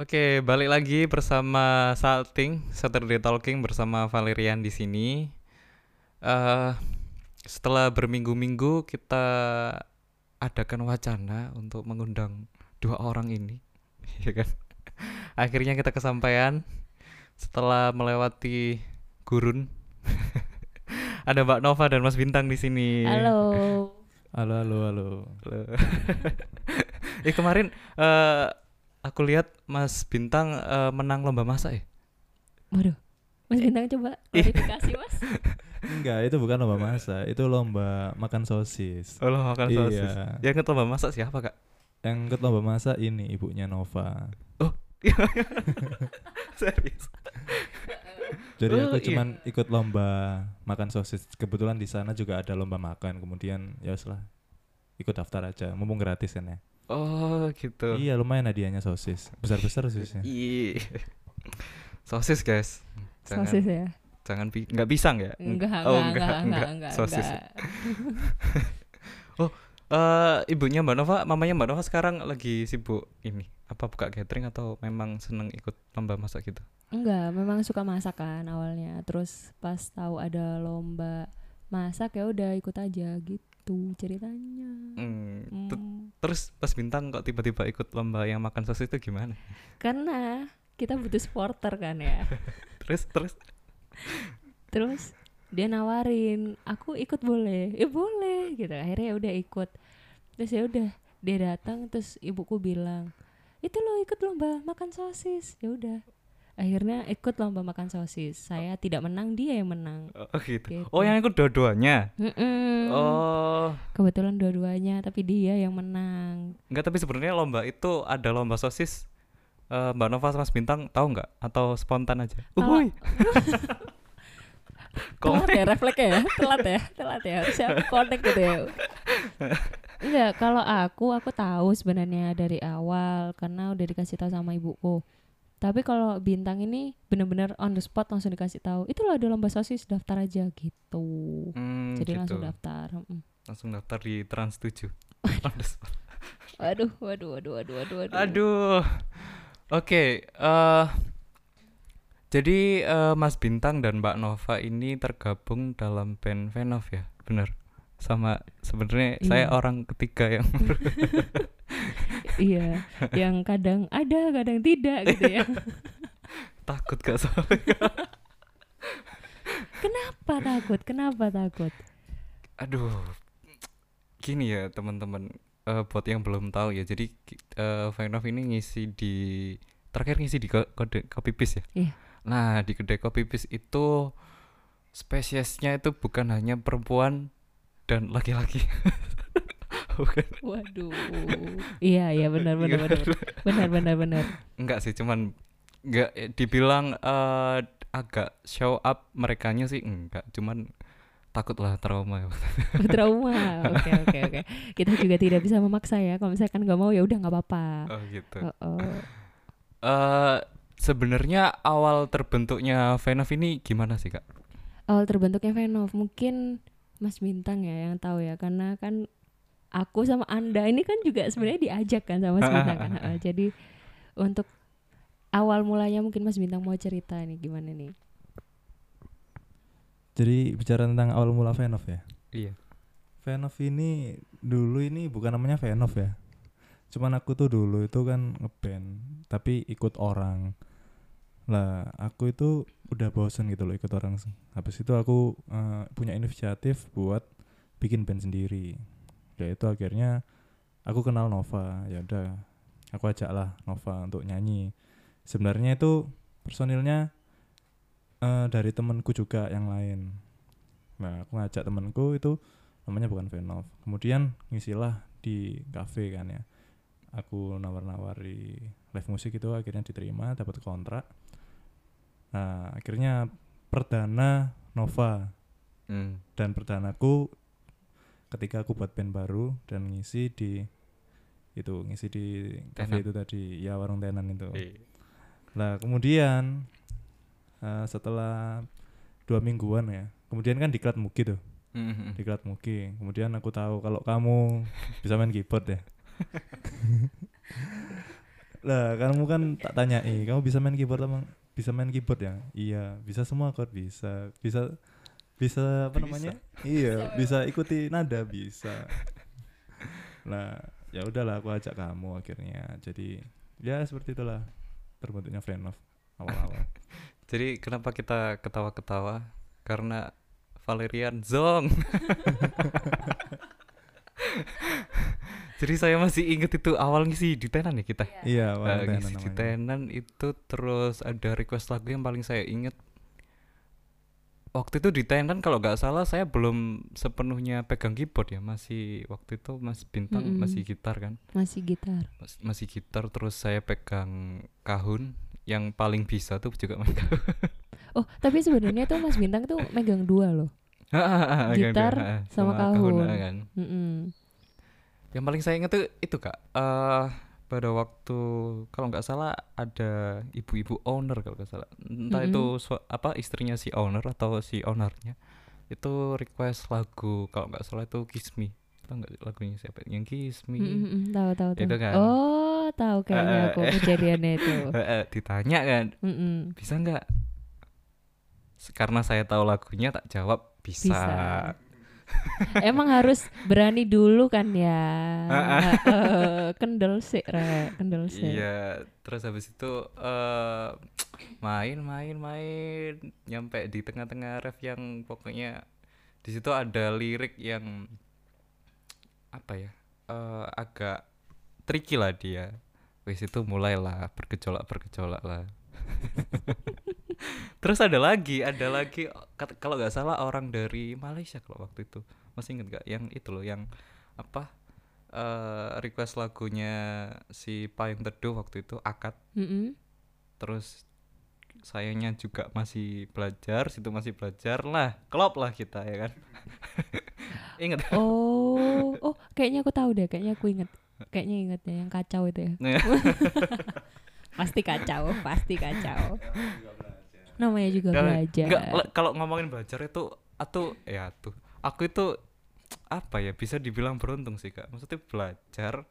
Oke, balik lagi bersama Salting, Saturday Talking bersama Valerian di sini. Eh, setelah berminggu-minggu kita adakan wacana untuk mengundang dua orang ini, ya kan? Akhirnya kita kesampaian setelah melewati gurun. Ada Mbak Nova dan Mas Bintang di sini. Halo. Halo, halo, halo. Halo. eh kemarin eh aku lihat Mas Bintang eh, menang lomba masak ya. Waduh. Mas Bintang coba klarifikasi, Mas. Enggak, itu bukan lomba masak, itu lomba makan sosis. Oh, lo makan sosis. Iya. Yang ikut lomba masak siapa, Kak? Yang ikut lomba masak ini ibunya Nova. Serius. Jadi Oh, aku iya. cuman ikut lomba makan sosis. Kebetulan di sana juga ada lomba makan. Kemudian ya lah, ikut daftar aja. Mumpung gratis kan ya. Oh, gitu. Iya, lumayan hadiahnya sosis. Besar-besar sosisnya. Iya. Sosis, guys. Jangan Sosis ya? jangan pi- nggak pisang ya? Enggak, Oh, enggak, enggak, enggak, enggak, Sosis. enggak. Eh, ibunya Mbak Nova, mamanya Mbak Nova sekarang lagi sibuk ini. Apa buka catering atau memang seneng ikut lomba masak gitu? Enggak, memang suka masak kan awalnya. Terus pas tahu ada lomba masak ya udah ikut aja gitu ceritanya. Hmm, Hmm, Terus pas bintang kok tiba-tiba ikut lomba yang makan sosis itu gimana? Karena kita butuh supporter kan ya. Terus terus Terus dia nawarin, aku ikut boleh? Ya boleh gitu. Akhirnya ya udah ikut. Terus ya udah dia datang terus ibuku bilang, itu lo ikut lomba makan sosis. Ya udah. Akhirnya ikut lomba makan sosis. Saya tidak menang, dia yang menang. oh gitu. Gitu. Oh, yang ikut dua-duanya. Oh, Kebetulan dua-duanya, tapi dia yang menang. enggak tapi sebenarnya lomba itu ada lomba sosis. Eh, Mbak Nova sama Mas Bintang tahu nggak atau spontan aja? Uhuy. Telat ya refleksnya ya, telat ya, telat ya. Harusnya connect gitu ya. Enggak, kalau aku aku tahu sebenarnya dari awal karena udah dikasih tahu sama ibuku. Tapi kalau bintang ini bener-bener on the spot langsung dikasih tahu. Itu loh ada lomba sosis, daftar aja gitu. Hmm, Jadi gitu. langsung daftar. Langsung daftar di Trans 7. Waduh, waduh, waduh, waduh, waduh, waduh. Aduh. Oke, eh jadi eh, Mas Bintang dan Mbak Nova ini tergabung dalam band Venov ya, bener? Sama sebenarnya saya Iya. orang ketiga yang Iya, yang kadang ada, kadang tidak gitu ya. takut gak soalnya. Kenapa takut? Kenapa takut? Aduh, gini ya teman-teman, eh, buat yang belum tahu ya, jadi ki- eh, Venov ini ngisi di terakhir ngisi di ko- kode kopi pis ya. Iya. Nah di kedai kopi pis itu spesiesnya itu bukan hanya perempuan dan laki-laki. bukan. Waduh. Iya, iya benar benar benar. Benar benar benar. Enggak sih, cuman enggak eh, dibilang eh, agak show up merekanya sih enggak, cuman takut lah trauma. Trauma. Oke oke oke. Kita juga tidak bisa memaksa ya. Kalau misalkan nggak mau ya udah nggak apa-apa. oh gitu. Oh, oh. Eh sebenarnya awal terbentuknya Venov ini gimana sih kak? Awal terbentuknya Venov mungkin Mas Bintang ya yang tahu ya karena kan aku sama Anda ini kan juga sebenarnya diajak kan sama Mas Bintang kan. Heeh, Jadi untuk awal mulanya mungkin Mas Bintang mau cerita nih gimana nih? Jadi bicara tentang awal mula Venov ya. Iya. Venov ini dulu ini bukan namanya Venov ya. Cuman aku tuh dulu itu kan ngeband, tapi ikut orang. Lah, aku itu udah bosen gitu loh ikut orang. Habis itu aku eh, punya inisiatif buat bikin band sendiri. Ya itu akhirnya aku kenal Nova. Ya udah, aku ajak lah Nova untuk nyanyi. Sebenarnya itu personilnya eh, dari temenku juga yang lain. Nah, aku ngajak temenku itu namanya bukan Venov. Kemudian ngisilah di cafe kan ya. Aku nawar-nawari live musik itu akhirnya diterima, dapat kontrak. Nah, akhirnya perdana Nova Hmm. dan perdanaku ketika aku buat band baru dan ngisi di itu ngisi di cafe itu tadi. Ya warung tenan itu. Iya. lah kemudian eh, setelah dua mingguan ya kemudian kan diklat muki tuh. Mhm. diklat muki kemudian aku tahu kalau kamu bisa main keyboard ya. Lah kamu kan tak tanya eh kamu bisa main keyboard emang bisa main keyboard ya? Iya bisa semua chord bisa bisa bisa apa Bisa. namanya iya bisa ikuti nada bisa nah ya udahlah aku ajak kamu akhirnya jadi ya seperti itulah terbentuknya fan of awal-awal Jadi kenapa kita ketawa-ketawa? Karena Valerian Zong. Jadi saya masih inget itu awal ngisi di tenan ya kita. iya Eh, awal ngisi di tenan itu terus ada request lagu yang paling saya inget. Waktu itu di tenan kalau nggak salah saya belum sepenuhnya pegang keyboard ya masih waktu itu mas bintang Mm-mm. masih gitar kan Masih gitar. Mas- masih gitar terus saya pegang kahun yang paling bisa tuh juga main kahun Oh, tapi sebenarnya tuh Mas Bintang tuh megang dua loh. Gitar Heeh, sama kahun. heeh, kan. Mm-mm. Yang paling saya ingat tuh itu kak. eh pada waktu kalau nggak salah ada ibu-ibu owner kalau nggak salah. Entah Mm-mm. itu su- apa istrinya si owner atau si ownernya itu request lagu kalau nggak salah itu Kiss Me. Tahu nggak lagunya siapa? Yang Kiss Me. Mm-mm, tahu tahu tahu. Itu kan. Oh, tahu kayaknya Eh, aku eh. kejadiannya itu. Heeh, ditanya kan Mm-mm. bisa nggak? Karena saya tahu lagunya tak jawab bisa. Bisa. Emang harus berani dulu kan ya. Heeh, kendel sih, re, kendel sih. Iya, terus habis itu eh main main main nyampe di tengah-tengah ref yang pokoknya di situ ada lirik yang apa ya? eh agak tricky lah dia. Wis itu mulailah bergejolak-bergejolak lah. Terus ada lagi, ada lagi kalau nggak salah orang dari Malaysia kalau waktu itu. Masih inget gak yang itu loh yang apa? eh request lagunya si Payung Teduh waktu itu akad Mm-mm. terus sayangnya juga masih belajar situ masih belajar lah klop lah kita ya kan inget Oh, oh, kayaknya aku tahu deh, kayaknya aku inget. Kayaknya inget ya yang kacau itu ya. Pasti kacau, pasti kacau. Namanya juga Nggak- belajar. nggak, le- kalau ngomongin belajar itu atau ya tuh aku itu apa ya bisa dibilang beruntung sih kak maksudnya belajar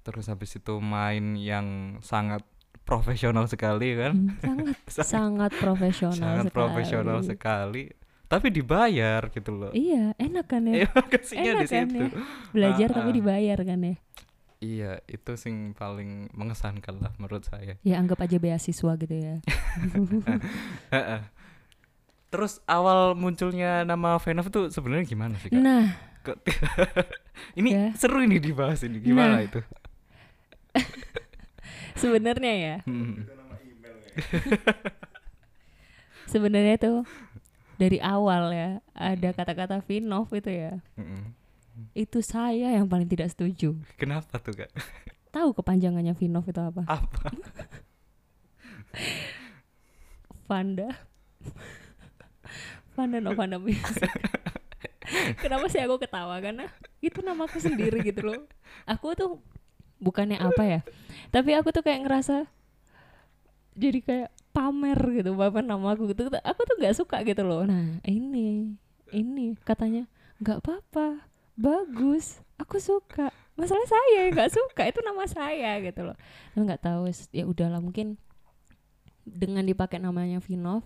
terus habis itu main yang sangat profesional sekali kan Hmm, sangat sangat profesional sangat sekali. profesional sekali tapi dibayar gitu loh Iya, enak kan ya? Enak di kan situ ya? Belajar Ah, tapi ah. dibayar kan ya? Iya, itu sing paling mengesankan lah menurut saya. Ya anggap aja beasiswa gitu ya. Heeh. Terus awal munculnya nama Venov itu sebenarnya gimana sih kak? Nah, Kok- ini ya. seru ini dibahas ini gimana Nah. itu? sebenarnya ya, Hmm. sebenarnya tuh dari awal ya ada kata-kata Vinov itu ya. Mm-mm. Itu saya yang paling tidak setuju. Kenapa tuh kak? Tahu kepanjangannya Vinov itu apa? Apa? Vanda. Vanda Novanda Music. Kenapa sih aku ketawa karena itu namaku sendiri gitu loh. Aku tuh bukannya apa ya, tapi aku tuh kayak ngerasa jadi kayak pamer gitu pamer nama aku gitu. Aku tuh nggak suka gitu loh. Nah ini ini katanya nggak apa-apa, bagus, aku suka. Masalah saya nggak suka itu nama saya gitu loh. Tapi nggak tahu ya udahlah mungkin dengan dipakai namanya Vinov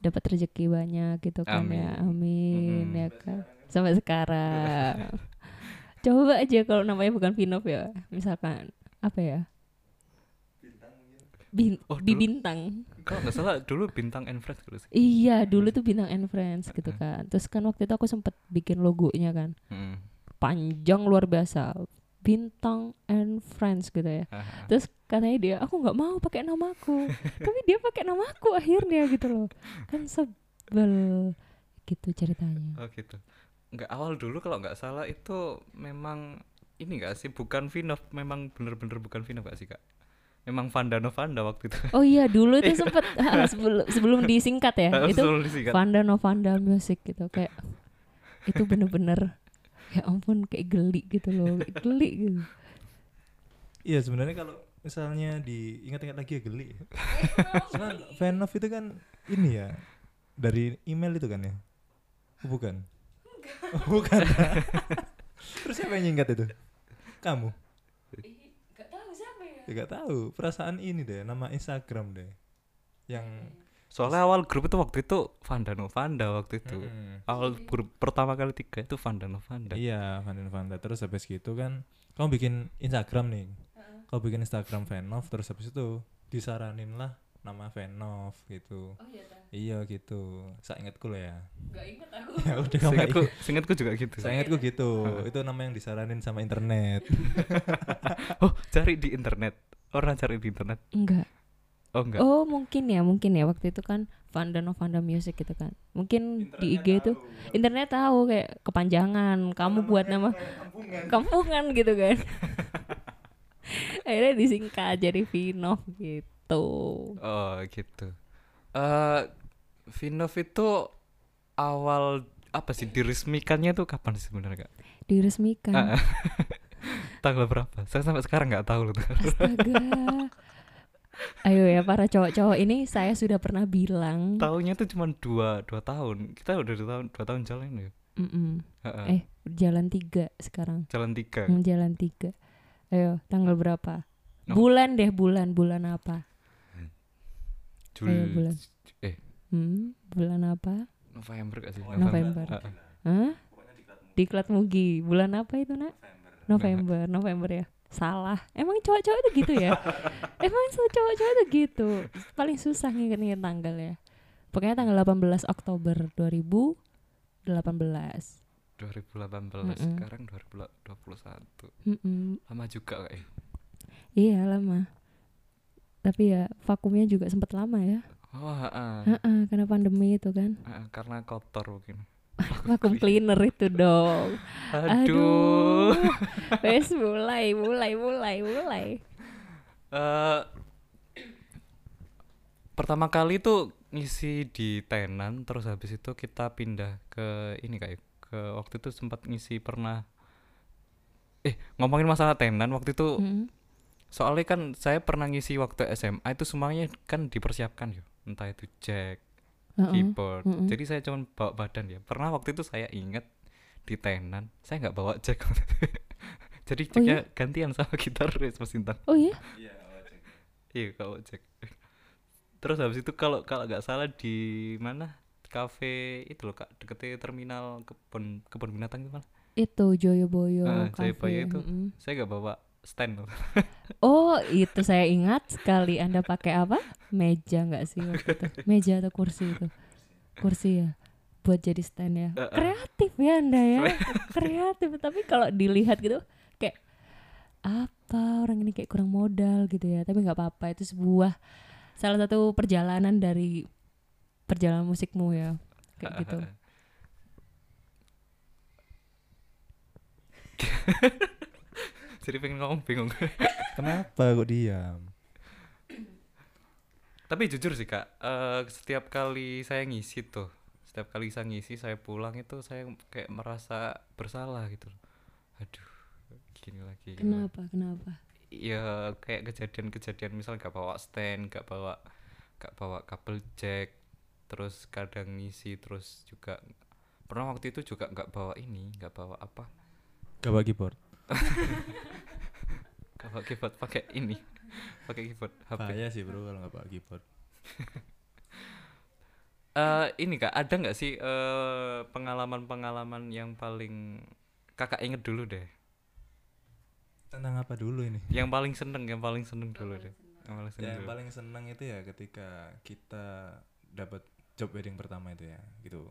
dapat rezeki banyak gitu kan ya amin Mm-mm. ya kan sampai sekarang coba aja kalau namanya bukan Vinov ya misalkan apa ya Bin, Oh, dulu- bintang. Kalau nggak salah dulu bintang and friends gitu sih. iya dulu tuh bintang and friends gitu kan. Terus kan waktu itu aku sempet bikin logonya kan. Mm. panjang luar biasa. Bintang and friends gitu ya. Haha. terus katanya dia aku nggak mau pakai namaku tapi dia pakai namaku akhirnya gitu loh. Kan sebel gitu ceritanya. Oh gitu. Nggak awal dulu kalau nggak salah itu memang ini nggak sih? Bukan Vinov memang bener-bener bukan Vinov gak sih kak? Memang Vanda Novanda waktu itu. oh iya dulu itu sempet sebelum sebelum disingkat ya itu disingkat. Vanda Novanda Music gitu kayak itu bener-bener ya ampun kayak geli gitu loh kayak geli gitu Iya sebenarnya kalau misalnya diingat-ingat lagi ya geli. Cuman Venov itu kan ini ya dari email itu kan ya? Bukan. Oh, bukan. Terus siapa yang nyingkat itu? Kamu. Ya gak tahu perasaan ini deh nama Instagram deh yang Soalnya awal grup itu waktu itu Vanda Novanda waktu itu. Mm-mm. Awal grup pertama kali tiga itu Vanda Novanda. iya Vanda Vanda terus habis gitu kan kamu bikin Instagram nih kau bikin Instagram Venov terus habis itu disaranin lah nama Venov gitu Oh iya dah. iya gitu saya ingatku loh ya Gak inget aku. ya udah Seingatku, seingatku juga gitu. saya ingatku gitu itu nama yang disaranin sama internet Oh, cari di internet. Orang cari di internet. Enggak. Oh enggak. Oh mungkin ya, mungkin ya waktu itu kan Vanda Novanda Music gitu kan. Mungkin di IG itu internet tahu kayak kepanjangan. Kamu buat nama kampungan gitu kan. Akhirnya disingkat jadi Vino gitu. Oh, gitu. Eh Vinov itu awal apa sih diresmikannya tuh kapan sih sebenarnya kak? Diresmikan. Ah, ah. Tanggal berapa? Saya sampai sekarang nggak tahu loh. Astaga. Ayo ya para cowok-cowok ini saya sudah pernah bilang. Tahunnya tuh cuma dua dua tahun. Kita udah dua tahun dua tahun jalan ya. Mm-mm. Heeh. Eh jalan tiga sekarang. Jalan tiga. Hmm, Jalan tiga. Ayo tanggal berapa? No. Bulan deh bulan bulan apa? Jul Ayo, bulan. eh Hmm, bulan apa? November gak sih? November. Heeh. Hah? Diklat Mugi. Bulan apa itu, Nak? November. November ya. Salah. Emang cowok-cowok itu gitu ya? Emang cowok-cowok itu gitu. Paling susah nginget-nginget tanggal ya. Pokoknya tanggal 18 Oktober 2018. 2018 Mm-mm. sekarang 2021 Mm-mm. lama juga kayak Iya lama. Tapi ya vakumnya juga sempat lama ya. oh heeh. Heeh, karena pandemi itu kan. Heeh, karena kotor mungkin Vakum cleaner itu dong. aduh, Wes mulai, mulai, mulai, mulai. Eh, pertama kali tuh ngisi di tenan terus habis itu kita pindah ke ini kayak ke waktu itu sempat ngisi pernah eh ngomongin masalah tenan waktu itu Mm. Soalnya kan saya pernah ngisi waktu SMA itu semuanya kan dipersiapkan ya entah itu jack Heeh. keyboard Mm-mm. jadi saya cuma bawa badan ya pernah waktu itu saya inget di tenan saya nggak bawa jack jadi Oh jacknya gantian sama gitaris Mas Intan Oh iya? iya bawa jack terus habis itu kalau kalau nggak salah di mana kafe itu loh kak deketnya terminal kebun kebun binatang itu mana Itu Joyoboyo Cafe. Joyoboyo itu. mm-mm. saya nggak bawa stand Oh, itu saya ingat sekali Anda pakai apa? Meja nggak sih waktu itu? Meja atau kursi itu? Kursi ya. Buat jadi stand ya. Kreatif ya Anda ya. Kreatif, tapi kalau dilihat gitu kayak apa orang ini kayak kurang modal gitu ya. Tapi nggak apa-apa, itu sebuah salah satu perjalanan dari perjalanan musikmu ya. Kayak gitu. jadi pengen ngomong bingung kenapa kok diam tapi jujur sih kak eh, setiap kali saya ngisi tuh setiap kali saya ngisi saya pulang itu saya kayak merasa bersalah gitu aduh gini lagi gini lagi. Kenapa? Kenapa? ya kayak kejadian-kejadian misal gak bawa stand gak bawa gak bawa kabel jack terus kadang ngisi terus juga pernah waktu itu juga nggak bawa ini nggak bawa apa gak bawa keyboard bawa keyboard pakai ini pakai keyboard HP bahaya sih bro kalau nggak bawa keyboard. Eh, ini kak ada nggak sih eh, pengalaman-pengalaman yang paling kakak inget dulu deh? Tentang apa dulu ini? Yang paling seneng yang paling seneng dulu deh. yang paling seneng Ya, yang dulu. paling seneng itu ya ketika kita dapat job wedding pertama itu ya gitu.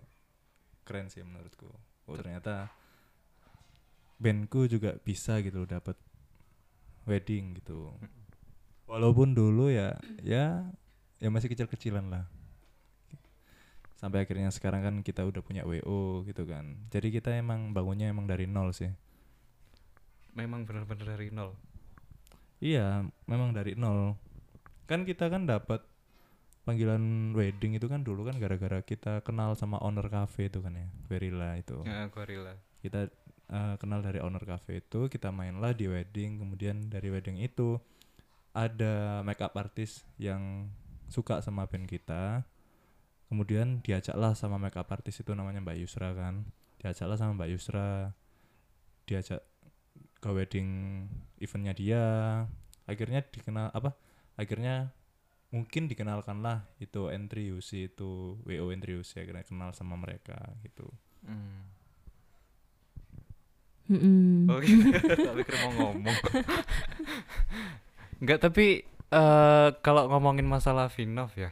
Keren sih menurutku. Oh ternyata bandku juga bisa gitu loh dapat wedding gitu. Walaupun dulu ya ya ya masih kecil-kecilan lah. Sampai akhirnya sekarang kan kita udah punya WO gitu kan. Jadi kita emang bangunnya emang dari nol sih. Memang benar-benar dari nol? Iya, memang dari nol. Kan kita kan dapat panggilan wedding itu kan dulu kan gara-gara kita kenal sama owner cafe itu kan ya, Verilla itu. ya gorilla Kita eh, kenal dari owner cafe itu, kita mainlah di wedding, kemudian dari wedding itu ada makeup artist yang suka sama band kita. Kemudian diajaklah sama makeup artist itu namanya Mbak Yusra kan. Diajaklah sama Mbak Yusra. Diajak ke wedding eventnya dia akhirnya dikenal apa akhirnya mungkin dikenalkanlah itu entry UC itu WO entry UC akhirnya kenal sama mereka gitu Hmm. Mm-mm. Oh gitu. Tak pikir mau ngomong. Enggak, tapi eh kalau ngomongin masalah Vinov ya.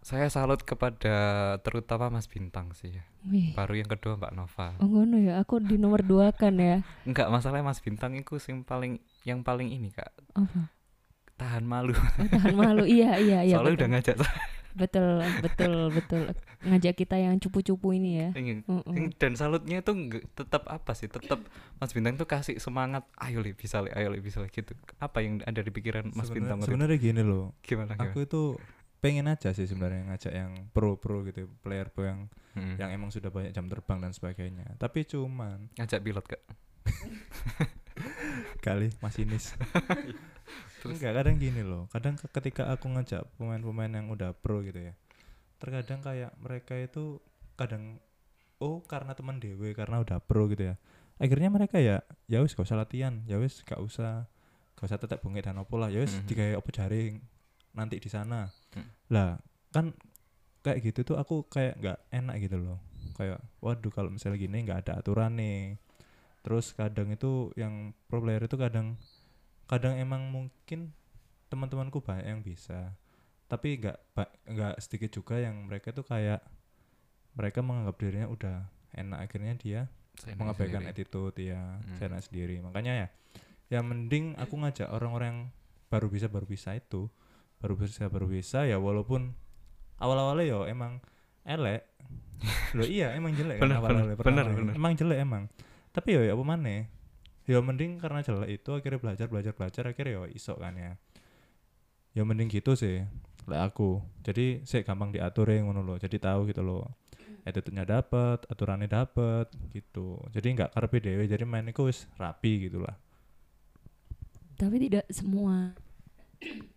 Saya salut kepada terutama Mas Bintang sih ya. Wih. Baru yang kedua Mbak Nova. Oh ngono ya, aku di nomor dua kan ya. Enggak, masalahnya Mas Bintang itu yang paling yang paling ini Kak, Apa? Tahan malu. Oh, tahan malu. Iya, iya, iya. Soalnya betul. udah ngajak betul, betul, betul. Ngajak kita yang cupu-cupu ini ya. Ingin- Mm-mm. Dan salutnya itu tetap apa sih? Tetap Mas Bintang tuh kasih semangat, ayo li bisa li, ayo li bisa li gitu. Apa yang ada di pikiran Mas Sebenar- Bintang sebenarnya gini loh Gimana gimana? aku itu pengen aja sih sebenarnya ngajak yang pro pro gitu player pro yang Hmm. yang emang sudah banyak jam terbang dan sebagainya tapi cuman ngajak pilot Kak. kali. Masinis enggak kadang gini loh. Kadang ke- ketika aku ngajak pemain-pemain yang udah pro gitu ya terkadang kayak mereka itu kadang oh karena teman dewe karena udah pro gitu ya. Akhirnya mereka ya ya wis gak usah latihan ya wis gak usah gak usah tetap bungit dan opo lah ya wis Mhm. digawe opo jaring nanti di sana. Hmm. lah kan kayak gitu tuh aku kayak nggak enak gitu loh. Kayak waduh kalau misalnya gini nggak ada aturan nih terus kadang itu yang pro player itu kadang kadang emang mungkin teman-temanku banyak yang bisa tapi nggak nggak sedikit juga yang mereka tuh kayak mereka menganggap dirinya udah enak akhirnya dia mengabaikan sendiri. attitude ya Hmm. saya enak sendiri makanya ya ya mending aku ngajak orang-orang yang baru bisa baru bisa itu baru bisa baru bisa ya walaupun awal-awalnya yo emang elek lo iya emang jelek kan Bener, awal-awalnya bener, bener. emang jelek emang tapi yo ya apa mana ya mending karena jelek itu akhirnya belajar belajar belajar akhirnya yo iso kan ya ya mending gitu sih lah aku jadi saya gampang diatur ya ngono loh jadi tahu gitu loh attitude-nya dapet aturannya dapet gitu jadi nggak karpe dewe jadi main iku wis rapi gitu lah Tapi tidak semua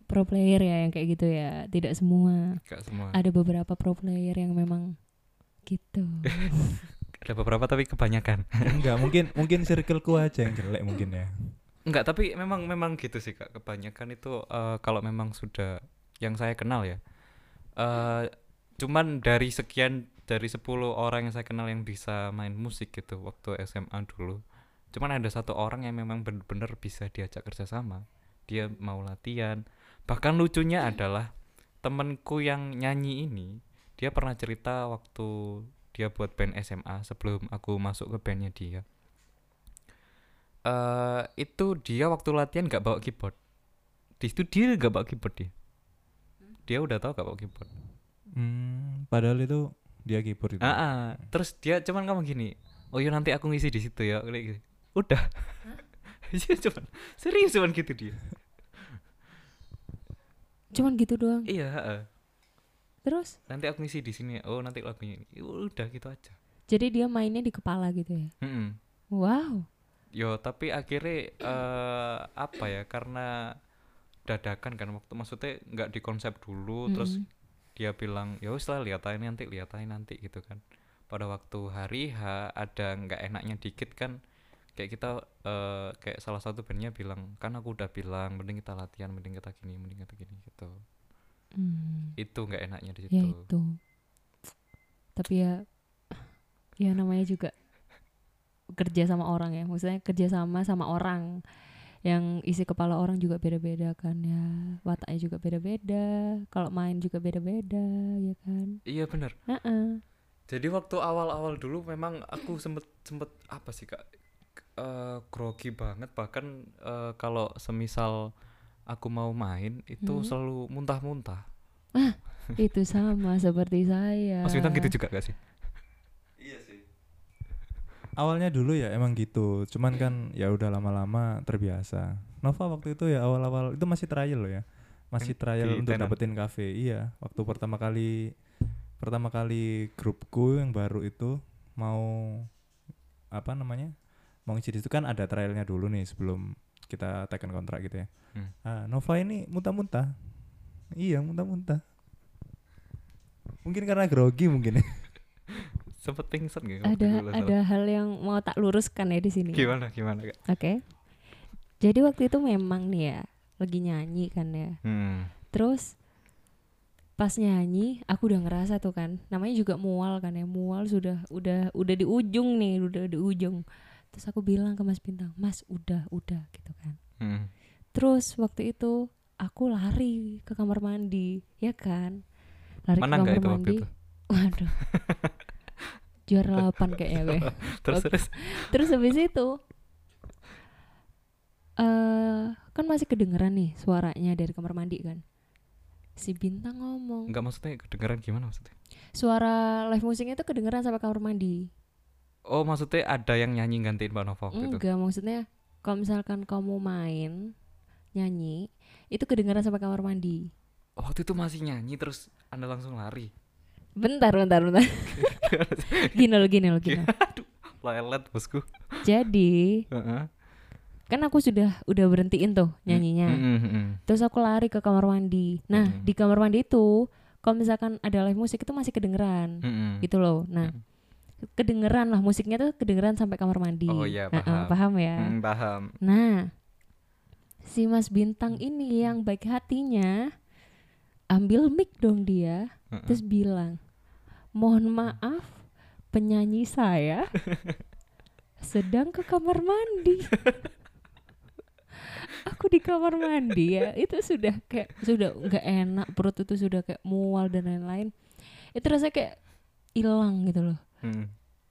pro player ya yang kayak gitu ya. Tidak semua. Gak semua. Ada beberapa pro player yang memang gitu. Ada beberapa tapi kebanyakan. enggak mungkin mungkin circleku aja yang jelek mungkin ya Enggak, tapi memang memang gitu sih Kak. Kebanyakan itu eh, kalau memang sudah yang saya kenal ya. eh cuman dari sekian dari 10 orang yang saya kenal yang bisa main musik gitu waktu SMA dulu. Cuman ada satu orang yang memang bener-bener bisa diajak kerjasama. Dia mau latihan. Bahkan lucunya adalah temenku yang nyanyi ini, dia pernah cerita waktu dia buat band SMA sebelum aku masuk ke bandnya dia. eh itu dia waktu latihan nggak bawa keyboard. Di situ dia nggak bawa keyboard dia. Dia udah tahu nggak bawa keyboard. hmm, padahal itu dia keyboard itu Ah, ah. terus dia cuman ngomong gini, oh iya nanti aku ngisi di situ ya, kayak gitu. Udah. Dia cuman serius cuman gitu dia. Cuman gitu doang. Iya, heeh. Terus nanti aku ngisi di sini. Oh nanti lagunya ini. Udah gitu aja. jadi dia mainnya di kepala gitu ya. Mm-mm. Wow. Yo tapi akhirnya eh apa ya karena dadakan kan waktu maksudnya nggak dikonsep dulu terus Mm-mm. dia bilang ya wis lah lihat aja nanti lihat aja nanti gitu kan pada waktu hari H ada nggak enaknya dikit kan kayak kita eh, kayak salah satu bandnya bilang kan aku udah bilang mending kita latihan mending kita gini mending kita gini gitu Hmm. itu nggak enaknya di ya situ. itu. Tapi ya ya namanya juga kerja sama orang ya. Maksudnya kerja sama sama orang. Yang isi kepala orang juga beda-beda kan ya. Wataknya juga beda-beda. Kalau main juga beda-beda ya kan? Iya bener. Heeh. jadi waktu awal-awal dulu memang aku sempet sempet apa sih kak? Eh grogi banget. Bahkan eh, kalau semisal aku mau main itu Hmm. selalu muntah-muntah. Itu sama seperti saya. Mas Bintang gitu juga gak sih? Awalnya dulu ya emang gitu cuman kan ya udah lama-lama terbiasa. Nova waktu itu ya awal-awal itu masih trial loh ya. Masih Yang trial di untuk tenan. dapetin kafe iya. Waktu pertama kali pertama kali grupku yang baru itu mau apa namanya mau ngisi di situ kan ada trialnya dulu nih sebelum kita tekan kontrak gitu ya. Hmm. ah Nova ini muntah-muntah. Iya muntah-muntah. Mungkin karena grogi mungkin. Ya sempet pingsan gak ada ada hal yang mau tak luruskan ya di sini. Gimana gimana kak? Oke. Jadi waktu itu memang nih ya lagi nyanyi kan ya. Hmm. Terus pas nyanyi aku udah ngerasa tuh kan. Namanya juga mual kan ya mual sudah udah udah di ujung nih udah di ujung terus aku bilang ke Mas Bintang Mas udah udah gitu kan Hmm. terus waktu itu aku lari ke kamar mandi ya kan lari Mana ke kamar itu waktu mandi itu? waduh juara 8 kayaknya gue Terus Oke. terus. terus habis itu eh kan masih kedengeran nih suaranya dari kamar mandi kan si bintang ngomong Enggak maksudnya kedengeran gimana maksudnya? suara live musiknya tuh kedengeran sampai kamar mandi Oh maksudnya ada yang nyanyi gantiin Mbak Nova waktu itu? enggak maksudnya kalau misalkan kamu main nyanyi itu kedengeran sampai kamar mandi waktu itu masih nyanyi terus anda langsung lari. bentar bentar bentar gini loh gini loh gini loh. Lelet bosku. jadi Heeh. kan aku sudah udah berhentiin tuh nyanyinya Mm, mm, mm, mm. terus aku lari ke kamar mandi nah Mm. di kamar mandi itu kalau misalkan ada live musik itu masih kedengeran Mm, mm. gitu loh nah kedengeran lah musiknya tuh kedengeran sampai kamar mandi Oh iya, Nah, eh, paham. paham ya Mm, paham. nah si Mas Bintang ini yang baik hatinya ambil mic dong dia Heeh. terus bilang mohon maaf penyanyi saya sedang ke kamar mandi aku di kamar mandi ya itu sudah kayak sudah nggak enak perut itu sudah kayak mual dan lain-lain itu rasanya kayak hilang gitu loh Mm.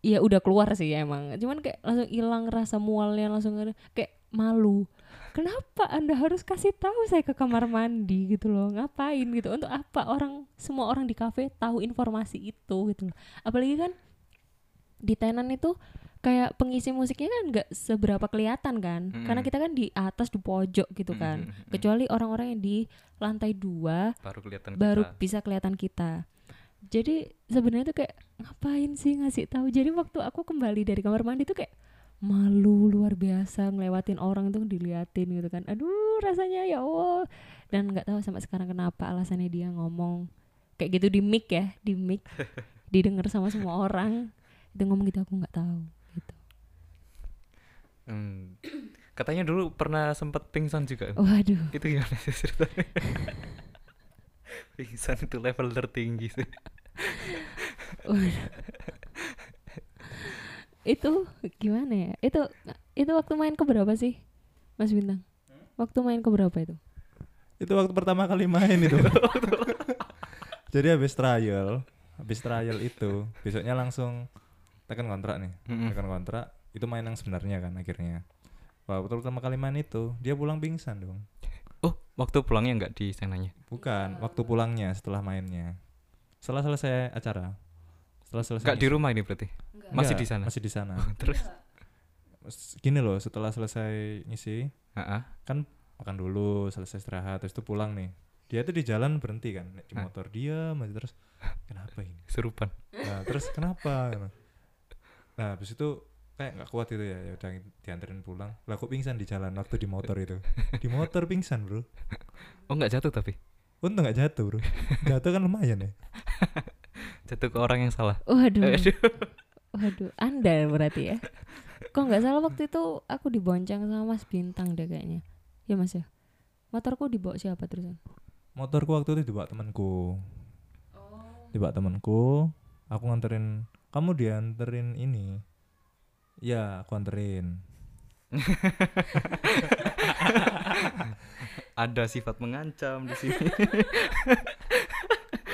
ya udah keluar sih emang cuman kayak langsung hilang rasa mualnya langsung kayak malu kenapa anda harus kasih tahu saya ke kamar mandi gitu loh ngapain gitu untuk apa orang semua orang di kafe tahu informasi itu gitu loh apalagi kan di tenan itu kayak pengisi musiknya kan nggak seberapa kelihatan kan karena Mm-mm. kita kan di atas di pojok gitu kan Mm, mm, mm. kecuali orang-orang yang di lantai dua baru kelihatan baru kita. bisa kelihatan kita. Jadi sebenarnya tuh kayak ngapain sih ngasih tahu. Jadi waktu aku kembali dari kamar mandi tuh kayak malu luar biasa ngelewatin orang tuh diliatin gitu kan. Aduh rasanya ya Allah. Dan nggak tahu sampai sekarang kenapa alasannya dia ngomong kayak gitu di mic ya, di mic didengar sama semua orang. Itu ngomong gitu aku nggak tahu gitu. Hmm. Katanya dulu pernah sempet pingsan juga. Waduh. Itu gimana sih ceritanya? pingsan itu level tertinggi sih. Itu gimana ya? Itu itu waktu main ke berapa sih? Mas Bintang. Waktu main ke berapa itu? itu waktu pertama kali main itu jadi habis trial habis trial itu besoknya langsung tekan kontrak nih Mm-mm. tekan kontrak itu main yang sebenarnya kan akhirnya Wah, waktu pertama kali main itu dia pulang pingsan dong Oh, waktu pulangnya nggak di sananya? bukan waktu pulangnya setelah mainnya setelah selesai acara setelah selesai Nggak di rumah ini berarti? Masih di sana? masih di sana Terus? gini loh setelah selesai ngisi Heeh. kan makan dulu selesai istirahat terus itu pulang nih dia tuh di jalan berhenti kan naik di motor dia masih terus kenapa ini Serupan. nah terus kenapa nah habis itu kayak nggak kuat itu ya ya udah dianterin pulang lah kok pingsan di jalan waktu di motor itu di motor pingsan bro Oh, nggak jatuh tapi? Untung nggak jatuh bro jatuh kan lumayan ya Jatuh ke orang yang salah. Waduh. Aduh. Waduh, Anda berarti ya. Kok nggak salah waktu itu aku dibonceng sama Mas Bintang deh kayaknya. Ya Mas ya. Motorku dibawa siapa terusan? motorku waktu itu dibawa temanku dibawa temanku aku nganterin kamu dianterin ini ya aku anterin Ada sifat mengancam di sini.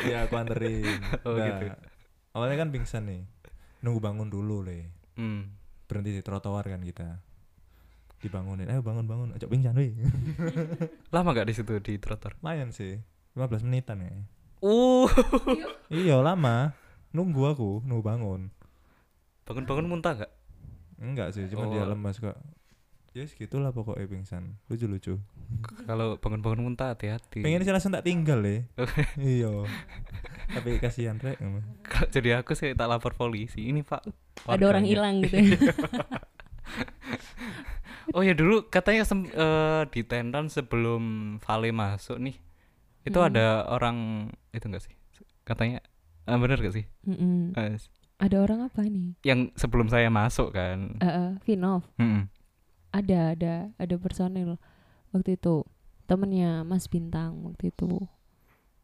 ya aku anterin Oh, Nah, gitu. awalnya kan pingsan nih nunggu bangun dulu le Hmm. berhenti di trotoar kan kita dibangunin ayo bangun bangun ajak pingsan weh Lama nggak di situ di trotoar? lumayan sih 15 menitan ya Uh. iya lama nunggu aku nunggu bangun Bangun-bangun muntah nggak? enggak sih cuma dia Oh. lemas kok ya segitulah pokoknya pingsan lucu lucu Kalau bangun-bangun muntah hati-hati. pengen sih langsung tak tinggal le iya tapi kasihan rek Kalau jadi aku sih tak lapor polisi. Ini Pak. Ada orang hilang gitu ya. Oh ya dulu katanya sem- eh, di tendan sebelum Vale masuk nih. Itu Hmm. ada orang itu enggak sih? Katanya eh, bener gak sih? Mm-mm. Eh, Ada orang apa nih? yang sebelum saya masuk kan. Eh, eh, Vinov. Mm-mm. Ada ada ada personil waktu itu temennya Mas Bintang waktu itu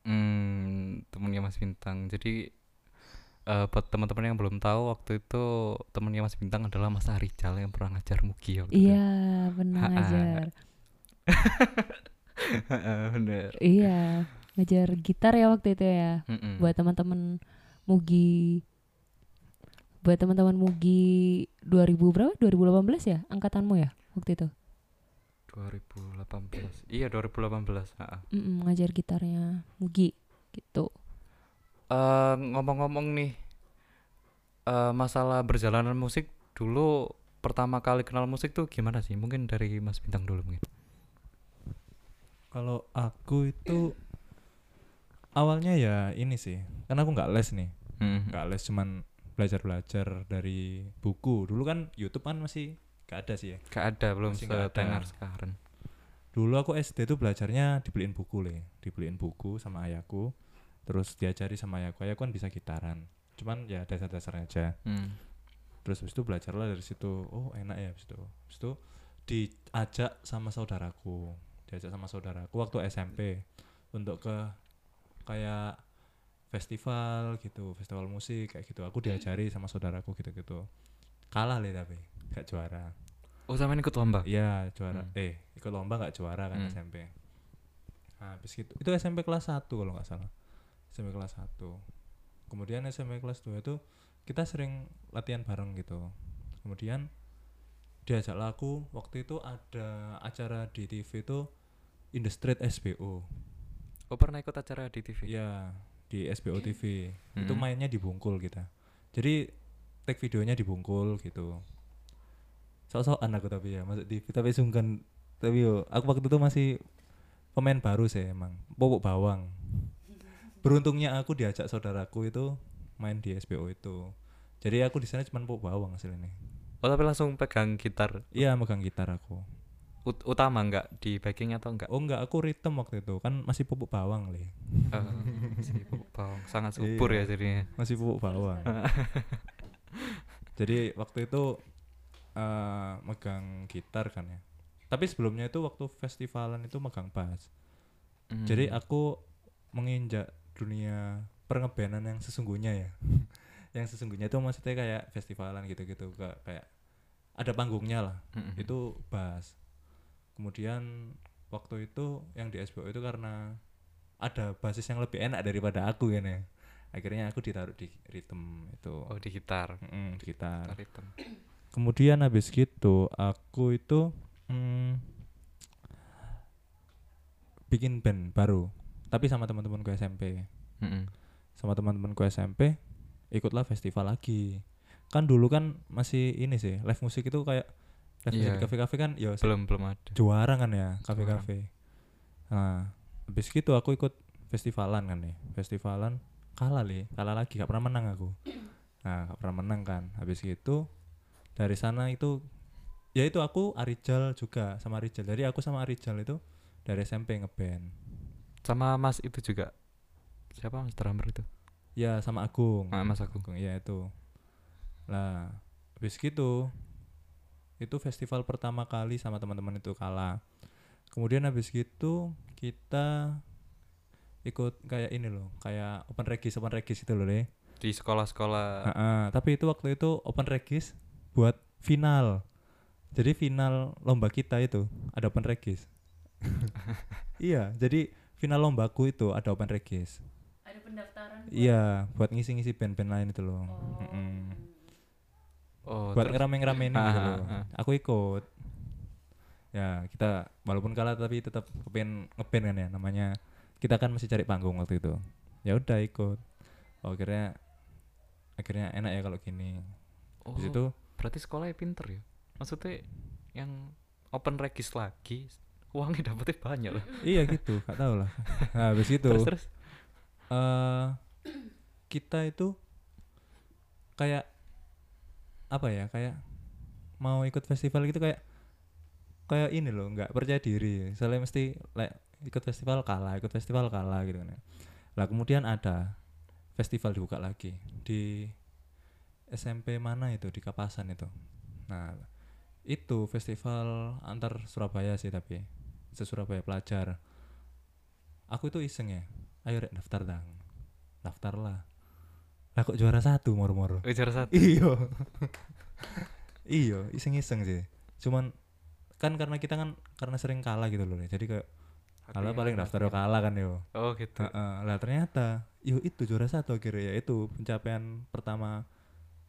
Hmm, temennya Mas Bintang. Jadi eh, buat teman-teman yang belum tahu waktu itu temennya Mas Bintang adalah Mas Arijal yang pernah ngajar Mugi waktu iya benar Ha-ha. ngajar Bener. iya ngajar gitar ya waktu itu ya Mm-mm. buat teman-teman Mugi buat teman-teman Mugi 2000 berapa 2018 ya angkatanmu ya waktu itu 2018. Iya 2018. ha-ha. Mm-mm, ngajar gitarnya Mugi gitu Eh, ngomong-ngomong nih eh, masalah perjalanan musik dulu pertama kali kenal musik tuh gimana sih? Mungkin dari Mas Bintang dulu mungkin. Kalau aku itu awalnya ya ini sih, karena aku nggak les nih, Mm. nggak les cuman belajar-belajar dari buku. Dulu kan YouTube kan masih gak ada sih ya. Gak ada belum setenar sekarang. Dulu aku SD tuh belajarnya dibeliin buku le, dibeliin buku sama ayahku, terus diajari sama ayahku. Ayahku kan bisa gitaran, cuman ya dasar-dasarnya aja. Hmm. Terus habis itu belajarlah dari situ. Oh enak ya habis itu. Habis itu diajak sama saudaraku, diajak sama saudaraku waktu SMP untuk ke kayak festival gitu, festival musik kayak gitu. Aku diajari sama saudaraku gitu-gitu. Kalah le tapi gak juara. Oh sama ikut lomba? Iya juara. Hmm. Eh ikut lomba gak juara kan Hmm. SMP. Nah, habis gitu itu SMP kelas 1 kalau nggak salah. SMP kelas 1. Kemudian SMP kelas 2 itu kita sering latihan bareng gitu. Kemudian diajaklah aku waktu itu ada acara di TV itu In the Street SBO. Oh pernah ikut acara di TV? Iya, di SBO TV. Itu Hmm. mainnya di Bungkul kita. Jadi tag videonya di Bungkul gitu. Sok-sokan aku tapi ya masuk TV tapi sungkan tapi yo aku waktu itu masih pemain baru sih emang popok bawang. Beruntungnya aku diajak saudaraku itu main di SBO itu. Jadi aku di sana cuma popok bawang hasilnya. Oh tapi langsung pegang gitar Iya megang gitar aku. Ut- utama enggak di backing atau enggak? Oh enggak, aku rhythm waktu itu kan masih pupuk bawang le. Eh, si pupuk bawang sangat subur Iya. ya jadinya. Masih pupuk bawang. Jadi waktu itu eh megang gitar kan ya. Tapi sebelumnya itu waktu festivalan itu megang bass. Hmm. Jadi aku menginjak dunia pengebenan yang sesungguhnya ya. yang sesungguhnya itu maksudnya kayak festivalan gitu-gitu kayak ada panggungnya lah. Mm-mm. Itu bass. Kemudian waktu itu yang di SBO itu karena ada basis yang lebih enak daripada aku kan ya. Akhirnya aku ditaruh di rhythm itu. Oh di gitar. Mm, di gitar. Gitar. Kemudian habis gitu aku itu mm, bikin band baru, tapi sama teman-temanku SMP. Mm-mm. Sama teman-temanku SMP ikutlah festival lagi. Kan dulu kan masih ini sih, live musik itu kayak musik Iya. di kafe-kafe kan ya Belum belum ada. juara kan ya kafe-kafe. Nah, habis gitu aku ikut festivalan kan nih. Festivalan kalah li, kalah lagi, gak pernah menang aku. Nah, gak pernah menang kan. Habis gitu dari sana itu ya itu aku Arijal juga sama Arijal. Jadi aku sama Arijal itu dari SMP ngeband. Sama Mas itu juga. Siapa Mas drummer itu? Ya sama Agung. Ah, Mas Agung. Agung, iya itu. Lah, habis gitu itu festival pertama kali sama teman-teman itu kalah. Kemudian habis gitu kita ikut kayak ini loh, kayak open regis, open regis itu loh, Le. Di sekolah-sekolah. Heeh, tapi itu waktu itu open regis buat final. Jadi final lomba kita itu ada open regis. iya, jadi final lombaku itu ada open regis. ada pendaftaran Iya, buat ngisi-ngisi band-band lain itu loh. Oh. Mm-mm. Oh, buat ngerame-ngeramein Ah, gitu ah, loh. ah. Aku ikut. Ya, kita walaupun kalah tapi tetap kepengen ngeband kan ya namanya. Kita kan masih cari panggung waktu itu. Ya udah ikut. Oh, akhirnya akhirnya enak ya kalau gini. oh, Di situ berarti sekolahnya pinter ya. Maksudnya yang open regis lagi uangnya dapetnya banyak loh. iya gitu, gak tahu lah. Nah, habis itu Terus terus. eh kita itu kayak apa ya kayak mau ikut festival gitu kayak kayak ini loh nggak percaya diri. Soalnya mesti like, ikut festival kalah ikut festival kalah gitu kan ya. lah kemudian ada festival dibuka lagi di SMP mana itu di Kapasan itu. Nah itu festival antar Surabaya sih tapi se Surabaya pelajar. Aku itu iseng ya ayo rek daftar dang. Daftar lah lah kok juara satu moro-moro Oh, juara satu. iyo iyo iseng-iseng sih cuman kan karena kita kan karena sering kalah gitu loh jadi kayak kalah paling daftar yo kalah kan yo Oh gitu. Heeh, lah ternyata yo itu juara satu akhirnya ya itu pencapaian pertama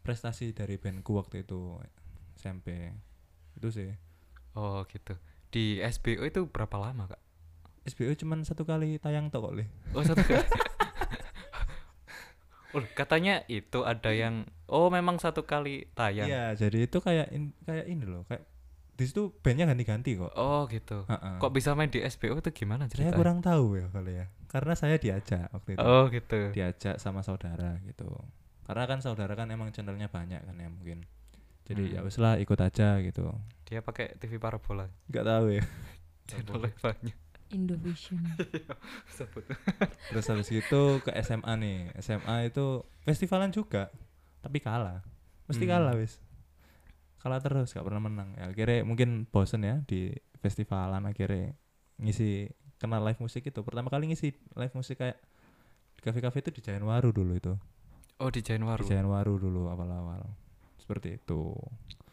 prestasi dari bandku waktu itu SMP itu sih Oh gitu. Di SBO itu berapa lama kak? SBO cuman satu kali tayang tok kok Le. Oh satu kali. oh, katanya itu ada yang oh memang satu kali tayang. Iya, jadi itu kayak in- kayak ini loh, kayak di situ bandnya ganti-ganti kok. Oh gitu. Heeh. Kok bisa main di SBO itu gimana saya ceritanya? kurang tahu ya kali ya, karena saya diajak waktu itu, Oh gitu. diajak sama saudara gitu. Karena kan saudara kan emang channelnya banyak kan ya mungkin. Jadi ya Hmm. wes lah ikut aja gitu. Dia pakai TV parabola. Nggak tahu ya. Channelnya banyak. Indovision. Sebut. Terus habis itu ke SMA nih. SMA itu festivalan juga, tapi kalah. Mesti Hmm. kalah wis. Kalah terus, gak pernah menang. Ya, akhirnya mungkin bosen ya di festivalan akhirnya ngisi kenal live musik itu. Pertama kali ngisi live musik kayak di kafe-kafe itu di Jayanwaru dulu itu. Oh di Januari. Di Jayanwaru dulu awal-awal. Seperti itu.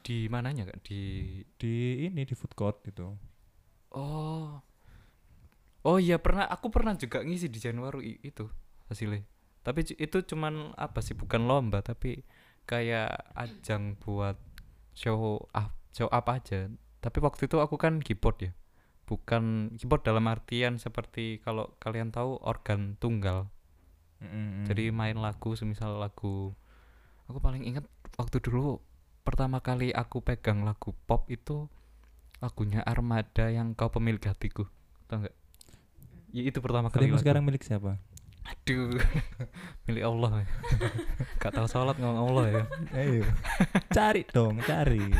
Di mananya kak? Di Di ini di food court gitu. Oh. Oh iya pernah aku pernah juga ngisi di Januari itu hasilnya. Tapi itu cuman apa sih bukan lomba tapi kayak ajang buat show up show up aja. Tapi waktu itu aku kan keyboard ya. Bukan keyboard dalam artian seperti kalau kalian tahu organ tunggal. Mm-mm. Jadi main lagu semisal lagu aku paling ingat waktu dulu pertama kali aku pegang lagu pop itu lagunya Armada yang kau pemilik hatiku. Tahu enggak? Ya, itu pertama kali Hatimu lagu. sekarang milik siapa? Aduh. milik Allah ya. Gak tahu sholat ngomong Allah ya. Ayo. cari dong, cari.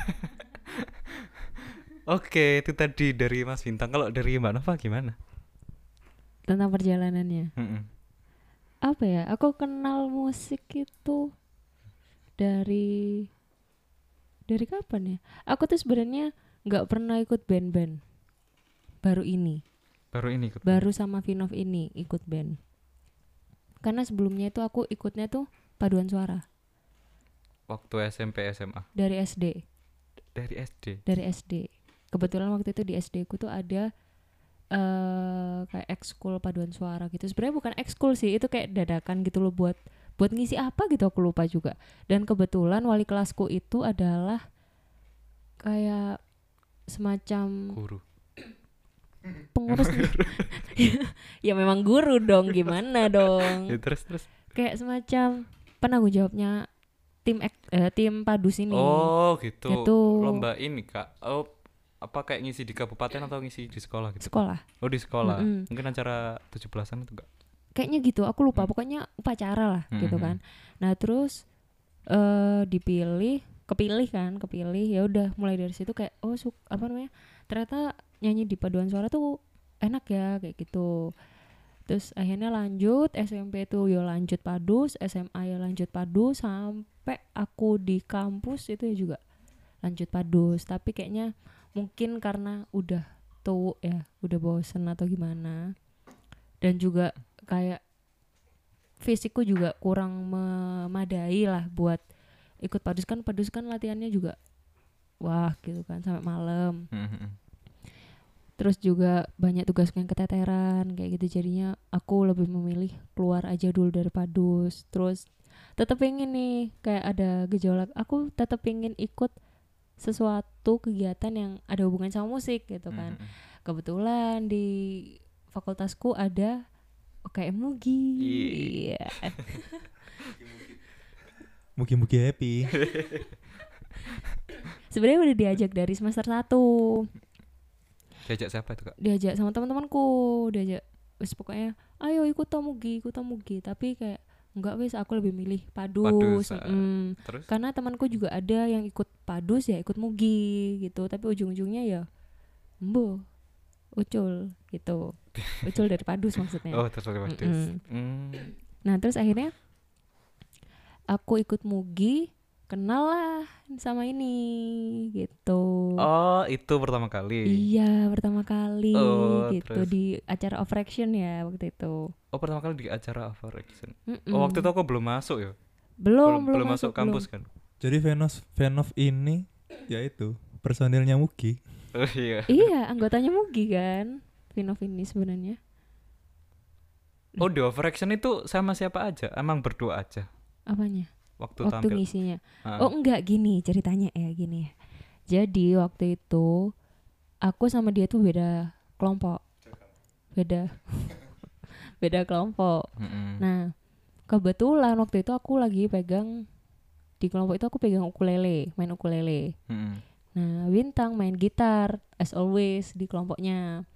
Oke, itu tadi dari Mas Bintang. Kalau dari Mbak Nova gimana? Tentang perjalanannya. Mm-mm. Apa ya? Aku kenal musik itu dari dari kapan ya? Aku tuh sebenarnya nggak pernah ikut band-band. Baru ini. Baru ini ikut. baru sama Vinov ini ikut band. Karena sebelumnya itu aku ikutnya tuh paduan suara. Waktu SMP SMA dari SD dari SD. dari SD kebetulan waktu itu di SD ku tuh ada eh kayak ekskul paduan suara gitu. Sebenarnya bukan ekskul sih itu kayak dadakan gitu loh buat buat ngisi apa gitu aku lupa juga. Dan kebetulan wali kelasku itu adalah kayak semacam Guru. Pengurus ya memang guru dong gimana dong Ya, terus terus. kayak semacam penanggung jawabnya tim ek- eh, tim padus ini Oh, gitu. Gitu. Lomba ini, Kak. Oh, apa kayak ngisi di kabupaten atau ngisi di sekolah gitu? sekolah Oh, di sekolah. Mm-mm. Mungkin acara 17-an itu enggak? kayaknya gitu aku lupa Hmm. pokoknya upacara lah gitu Mhm. kan nah terus eh dipilih kepilih kan kepilih ya udah mulai dari situ kayak oh suk apa namanya ternyata nyanyi di paduan suara tuh enak ya kayak gitu. Terus akhirnya lanjut SMP tuh ya lanjut padus SMA ya lanjut padus sampai aku di kampus itu ya juga lanjut padus. Tapi kayaknya mungkin karena udah tuh ya udah bosen atau gimana. Dan juga kayak fisikku juga kurang memadai lah buat ikut padus. Kan padus kan latihannya juga wah gitu kan sampai malam Mhm. terus juga banyak tugas yang keteteran kayak gitu jadinya aku lebih memilih keluar aja dulu dari padus terus tetap pengen nih kayak ada gejolak aku tetap pengen ikut sesuatu kegiatan yang ada hubungan sama musik gitu kan Mhm. kebetulan di fakultasku ada UKM Mugi Iya. Mugi-mugi happy. sebenarnya udah diajak dari semester 1 Diajak siapa itu, Kak? diajak sama teman-temanku diajak wis pokoknya ayo ikut Tomugi ikut Tomugi tapi kayak enggak wis aku lebih milih padus, Padus, mm. Terus? karena temanku juga ada yang ikut padus ya ikut mugi gitu tapi ujung-ujungnya ya mbo ucul gitu ucul dari padus maksudnya Oh, terus lewat Mm-mm. Hmm. nah terus akhirnya aku ikut mugi kenal lah sama ini gitu Oh, itu pertama kali. iya pertama kali Oh, gitu terus? di acara of Fraction ya waktu itu Oh, pertama kali di acara Action. Mm-mm. Oh, waktu itu aku belum masuk ya. belum belum, masuk, kampus kan. Jadi Venus Venov ini yaitu personilnya Mugi. Oh iya. iya anggotanya Mugi kan Vinov ini sebenarnya Oh, di Action itu sama siapa aja? Emang berdua aja apanya waktu, waktu tampil. ngisinya Ah. Oh enggak gini ceritanya ya gini. Jadi waktu itu aku sama dia tuh beda kelompok. Beda. beda kelompok. Mm-mm. Nah, kebetulan waktu itu aku lagi pegang di kelompok itu aku pegang ukulele, main ukulele. Mm-mm. Nah, Bintang main gitar as always di kelompoknya.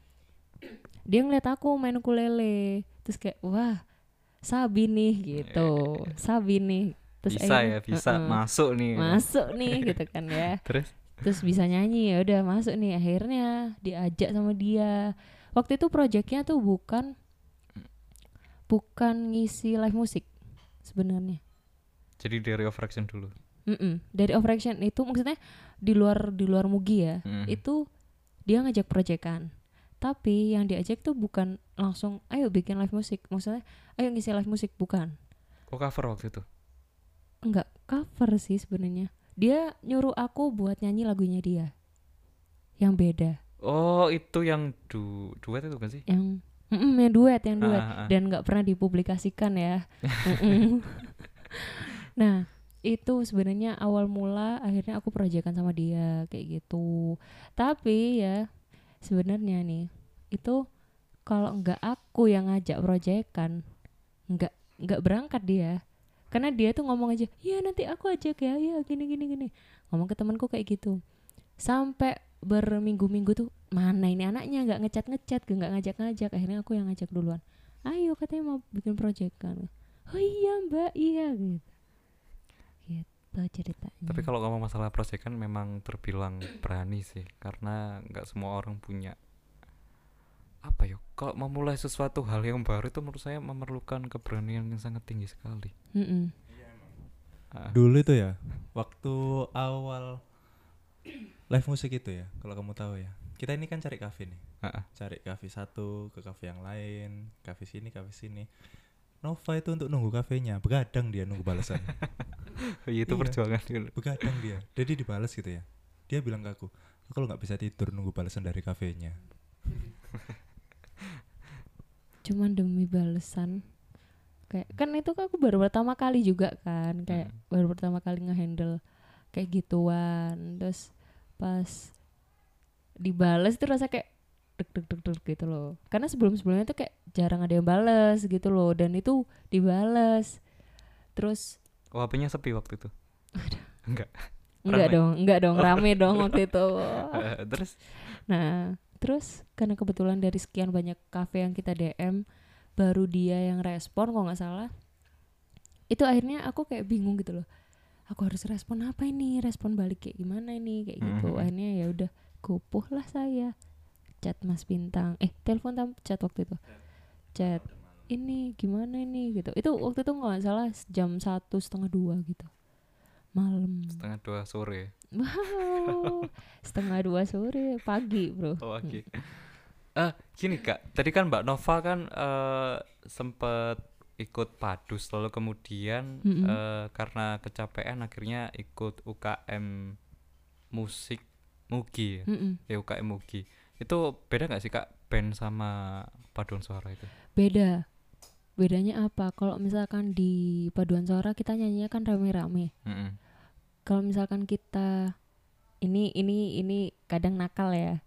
Dia ngeliat aku main ukulele, terus kayak wah, Sabi nih gitu. Sabi nih. Terus bisa ya, akhirnya, bisa. "Heeh, masuk nih. masuk nih gitu kan ya. Terus? Terus bisa nyanyi ya udah masuk nih. Akhirnya diajak sama dia. Waktu itu proyeknya tuh bukan bukan ngisi live musik sebenarnya. Jadi dari Action dulu. Mm-mm. dari Operation itu maksudnya di luar di luar Mugi ya Mm. itu dia ngajak proyekan tapi yang diajak tuh bukan langsung ayo bikin live musik maksudnya ayo ngisi live musik bukan. Oh, cover waktu itu. Enggak cover sih sebenarnya. Dia nyuruh aku buat nyanyi lagunya dia. Yang beda. Oh, itu yang du duet itu kan sih? yang mm yang duet yang duet. Ah, ah, ah. dan nggak pernah dipublikasikan ya. Nah itu sebenarnya awal mula akhirnya aku proyekan sama dia kayak gitu. Tapi ya sebenarnya nih itu kalau nggak aku yang ngajak proyekan nggak nggak berangkat dia karena dia tuh ngomong aja ya nanti aku ajak ya ya gini gini gini. Ngomong ke temanku kayak gitu. Sampai berminggu-minggu tuh mana ini anaknya? Nggak ngecat ngecat nggak ngajak ngajak akhirnya aku yang ngajak duluan. Ayo katanya mau bikin project kan. Oh iya mbak iya gitu. Gitu ceritanya. Tapi kalau ngomong masalah project kan memang terbilang berani sih karena nggak semua orang punya apa ya kalau memulai sesuatu hal yang baru itu menurut saya memerlukan keberanian yang sangat tinggi sekali. Mm-mm. Ah, Dulu itu ya, waktu awal live musik itu ya, kalau kamu tahu ya. Kita ini kan cari kafe nih. ah, ah. Cari kafe satu ke kafe yang lain, kafe sini, kafe sini. Nova itu untuk nunggu kafenya, begadang dia nunggu balasan. itu Iya. perjuangan dulu. begadang dia. Jadi dibalas gitu ya. Dia bilang ke aku, "Aku kalau nggak bisa tidur nunggu balasan dari kafenya." Cuman demi balesan. Kayak kan itu kan aku baru pertama kali juga kan kayak Mm. baru pertama kali ngehandle kayak gituan. Terus pas dibales tuh rasa kayak deg deg deg deg gitu loh. Karena sebelum sebelumnya tuh kayak jarang ada yang bales gitu loh dan itu dibales. Terus Oh, HP-nya sepi waktu itu. Enggak. enggak dong enggak dong rame dong waktu itu. Terus? Nah, terus karena kebetulan dari sekian banyak kafe yang kita DM, baru dia yang respon kalau nggak salah. Itu akhirnya aku kayak bingung gitu loh. Aku harus respon apa ini? Respon balik kayak gimana ini? Kayak gitu. Mhm. Akhirnya ya udah kupuh lah saya. Chat Mas Bintang. Eh, telepon tam chat waktu itu. Chat. Ini gimana ini gitu. Itu waktu itu nggak salah jam satu setengah dua gitu. Malam. setengah dua sore. Wow. setengah dua sore pagi, Bro. Oh, oke. Ah, gini Kak. Tadi kan Mbak Nova kan eh sempet ikut padus lalu kemudian Mm-mm. eh, karena kecapean akhirnya ikut UKM musik Mugi ya. Mm-mm. Ya, UKM Mugi. Itu beda nggak sih Kak band sama paduan suara itu? Beda. Bedanya apa? Kalau misalkan di paduan suara kita nyanyinya kan rame-rame. Mm-mm. Kalau misalkan kita ini ini ini kadang nakal ya.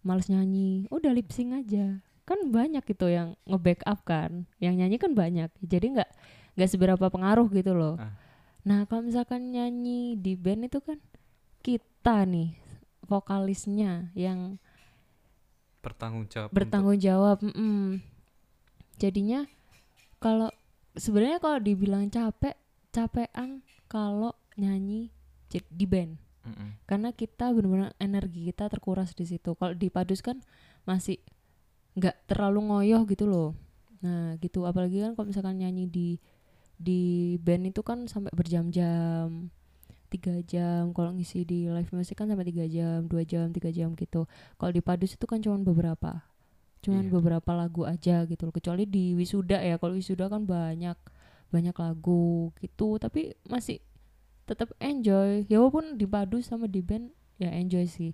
Males nyanyi, udah lip sync aja. Kan banyak itu yang nge-backup kan. Yang nyanyi kan banyak. Jadi nggak nggak seberapa pengaruh gitu loh. Ah. Nah, kalau misalkan nyanyi di band itu kan kita nih vokalisnya yang Bertanggung jawab. untuk- bertanggung jawab mm-mm. jadinya kalau sebenarnya kalau dibilang capek capean kalau nyanyi di band. Mm-mm. karena kita benar-benar energi kita terkuras di situ. Kalau di padus kan masih nggak terlalu ngoyoh gitu loh. Nah gitu. Apalagi kan kalau misalkan nyanyi di di band itu kan sampai berjam-jam tiga jam. Kalau ngisi di live music kan sampai tiga jam dua jam tiga jam gitu. Kalau di padus itu kan cuma beberapa. Cuman Iya. beberapa lagu aja gitu loh. Kecuali di wisuda ya. Kalau wisuda kan banyak banyak lagu gitu. Tapi masih tetap enjoy ya walaupun di padus sama di band ya enjoy sih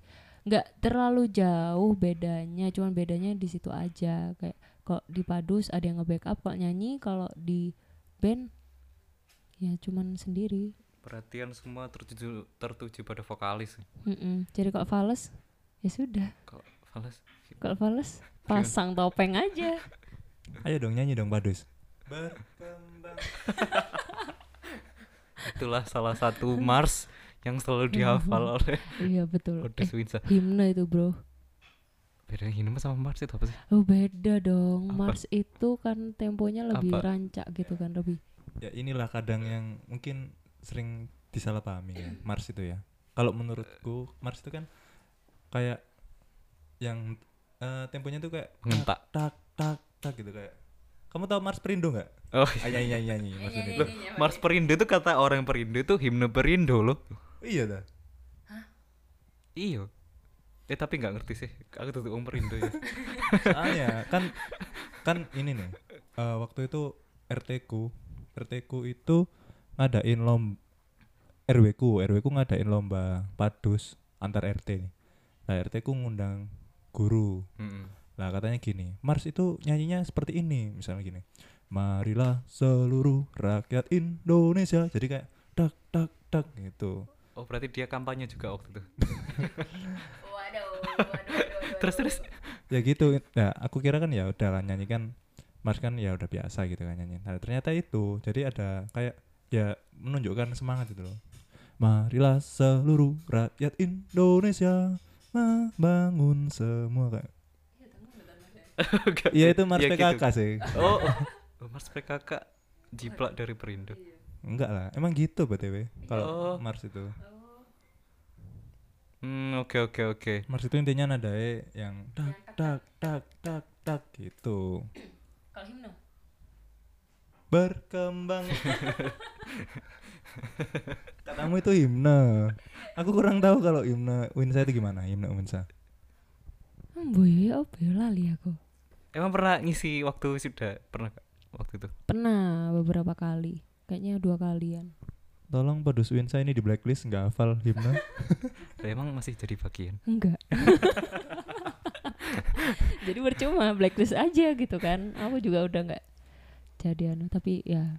nggak terlalu jauh bedanya cuman bedanya di situ aja kayak kalau di padus ada yang nge-backup kalau nyanyi kalau di band ya cuman sendiri Perhatian semua tertuju tertuju pada vokalis. Mm-mm. jadi kalau fales ya sudah Kalau Fales kalau fales pasang topeng aja Ayo dong nyanyi dong Badus. Berkembang. itulah salah satu Mars yang selalu dihafal oleh iya betul Odes eh, Winsa. himne itu bro Bedanya Hinema sama Mars itu apa sih? oh beda dong Apa? Mars itu kan temponya lebih Apa? rancak gitu kan lebih Ya inilah kadang yang mungkin sering disalahpahami ya Mars itu ya. Kalau menurutku Mars itu kan kayak yang eh, temponya tuh kayak Mengentak. tak tak tak gitu kayak. Kamu tahu Mars Perindo nggak? Oh, Ah, nyanyi nyanyi nyanyi Mars Perindo. Loh, Mars Perindo itu kata orang Perindo itu himne Perindo loh. Iya dah. Iya. Eh tapi nggak ngerti sih. Aku tuh orang Perindo ya. Soalnya kan kan ini nih. eh, waktu itu RT ku RT ku itu ngadain lomba RW ku RW ku ngadain lomba padus antar RT nih. Nah RT ku ngundang guru. Mm-mm. Lah katanya gini, Mars itu nyanyinya seperti ini, misalnya gini. Marilah seluruh rakyat Indonesia. Jadi kayak dak dak dak gitu. Oh berarti dia kampanye juga waktu itu. waduh, Terus terus. Ya gitu. Ya aku kira kan ya udah lah nyanyi kan Mars kan ya udah biasa gitu kan nyanyi. Nah, ternyata itu. Jadi ada kayak ya menunjukkan semangat itu loh. Marilah seluruh rakyat Indonesia membangun semua kayak. Iya itu Mars Ya gitu. PKK sih. Oh, oh. Oh, Mars PKK jiplak dari Perindo. Enggak lah, emang gitu BTW. Kalau Oh. Mars itu. Hmm, oke oke oke. Mars itu intinya nadae yang tak tak tak tak tak gitu. kalau himne Berkembang. Katamu itu himne. Aku kurang tahu kalau himne Winsa itu gimana, himne Winsa. Hmm, boy, apa ya lali aku. Emang pernah ngisi waktu sudah pernah Kak? waktu itu? Pernah beberapa kali. Kayaknya dua kalian. Tolong Padus Winsa ini di blacklist nggak hafal himne. Lah, emang masih jadi bagian. Enggak. Jadi percuma blacklist aja gitu kan. Aku juga udah nggak jadi anu tapi ya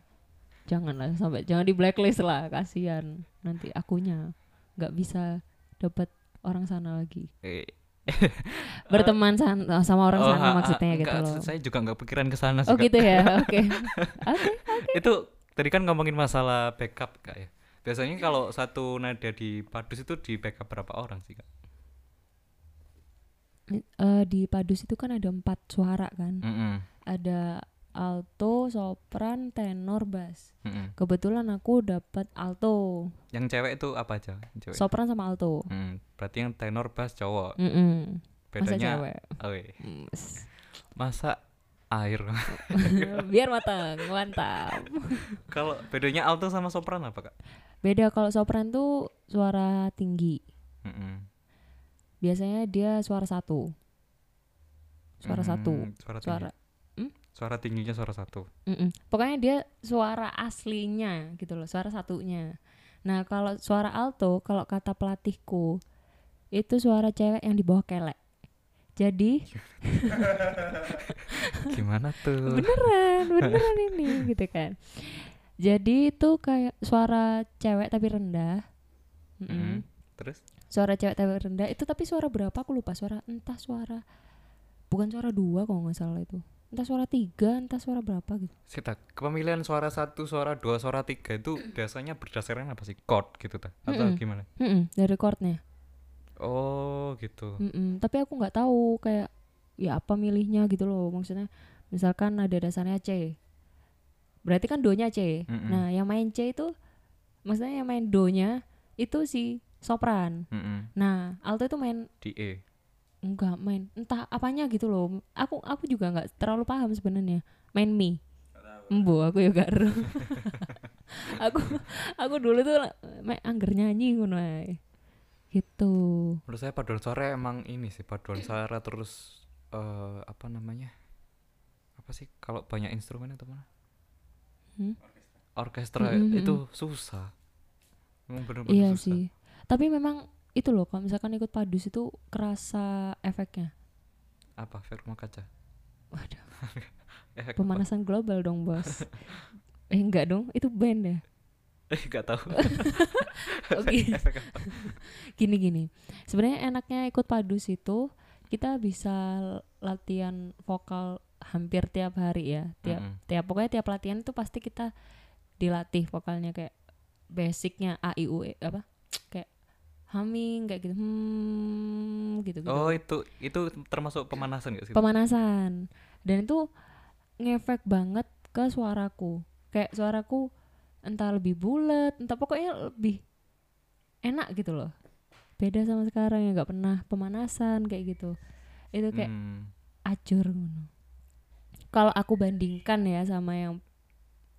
janganlah sampai jangan di blacklist lah kasihan nanti akunya nggak bisa dapat orang sana lagi Eh, berteman san- sama orang oh, sana maksudnya gitu loh. Saya juga nggak pikiran ke sana sih. oh gitu ya? Oke. Oke itu tadi kan ngomongin masalah backup kak ya. Biasanya kalau satu nada di padus itu di backup berapa orang sih kak? Eh, di padus itu kan ada empat suara kan? Mm-mm, ada alto sopran tenor bass. Mm-mm. kebetulan aku dapat alto. Yang cewek itu apa aja? Cewek sopran sama alto. Mm, berarti yang tenor bass cowok. Mm-mm. Masa bedanya cewek? Oh. Mm, masa air? Biar matang mantap. Kalau bedanya alto sama sopran apa kak? Beda kalau sopran tuh suara tinggi. Mm-mm. biasanya dia suara satu. Suara satu. Mm, suara tinggi. suara suara tingginya suara satu. Mm-mm. pokoknya dia suara aslinya gitu loh suara satunya. Nah kalau suara alto kalau kata pelatihku itu suara cewek yang di bawah kelek. Jadi gimana tuh? Beneran beneran ini gitu kan. Jadi itu kayak suara cewek tapi rendah. Mm, terus? Suara cewek tapi rendah. Itu tapi suara berapa? Aku lupa. Suara entah suara bukan suara dua kalau nggak salah itu entah suara tiga entah suara berapa gitu Sita, kepemilihan suara satu, suara dua, suara tiga itu biasanya berdasarkan apa sih? Chord gitu ta? Atau Mm-mm. gimana? Mm-mm, dari chordnya Oh gitu. Mm-mm, tapi aku nggak tahu kayak ya apa milihnya gitu loh maksudnya misalkan ada dasarnya C berarti kan do-nya C Mm-mm. nah yang main C itu maksudnya yang main do-nya itu si sopran Mm-mm. nah alto itu main Di E. enggak main entah apanya gitu loh aku aku juga nggak terlalu paham sebenarnya main mi embo aku ya gak aku aku dulu tuh mek angger nyanyi ngono. Gitu. Menurut saya paduan suara emang ini sih paduan suara terus eh apa namanya? Apa sih kalau banyak instrumen atau mana? Hmm? Orkestra Mm, mm, mm, itu susah. Emang bener-bener Iya susah. sih. Tapi memang itu loh kalau misalkan ikut padus itu kerasa efeknya. Apa? Efek rumah kaca. Waduh, apa? pemanasan global dong, Bos. eh enggak dong, itu band ya. Eh nggak tahu. Oke. Efek apa? Gini-gini. Sebenarnya enaknya ikut padus itu kita bisa latihan vokal hampir tiap hari ya. Tiap Mm-mm. tiap pokoknya tiap latihan itu pasti kita dilatih vokalnya kayak basicnya a i u e apa kayak humming kayak gitu hmm gitu gitu Oh itu itu termasuk pemanasan gak sih? pemanasan dan itu ngefek banget ke suaraku kayak suaraku entah lebih bulat entah pokoknya lebih enak gitu loh beda sama sekarang yang nggak pernah pemanasan kayak gitu itu kayak Hmm. acur. Kalau aku bandingkan ya sama yang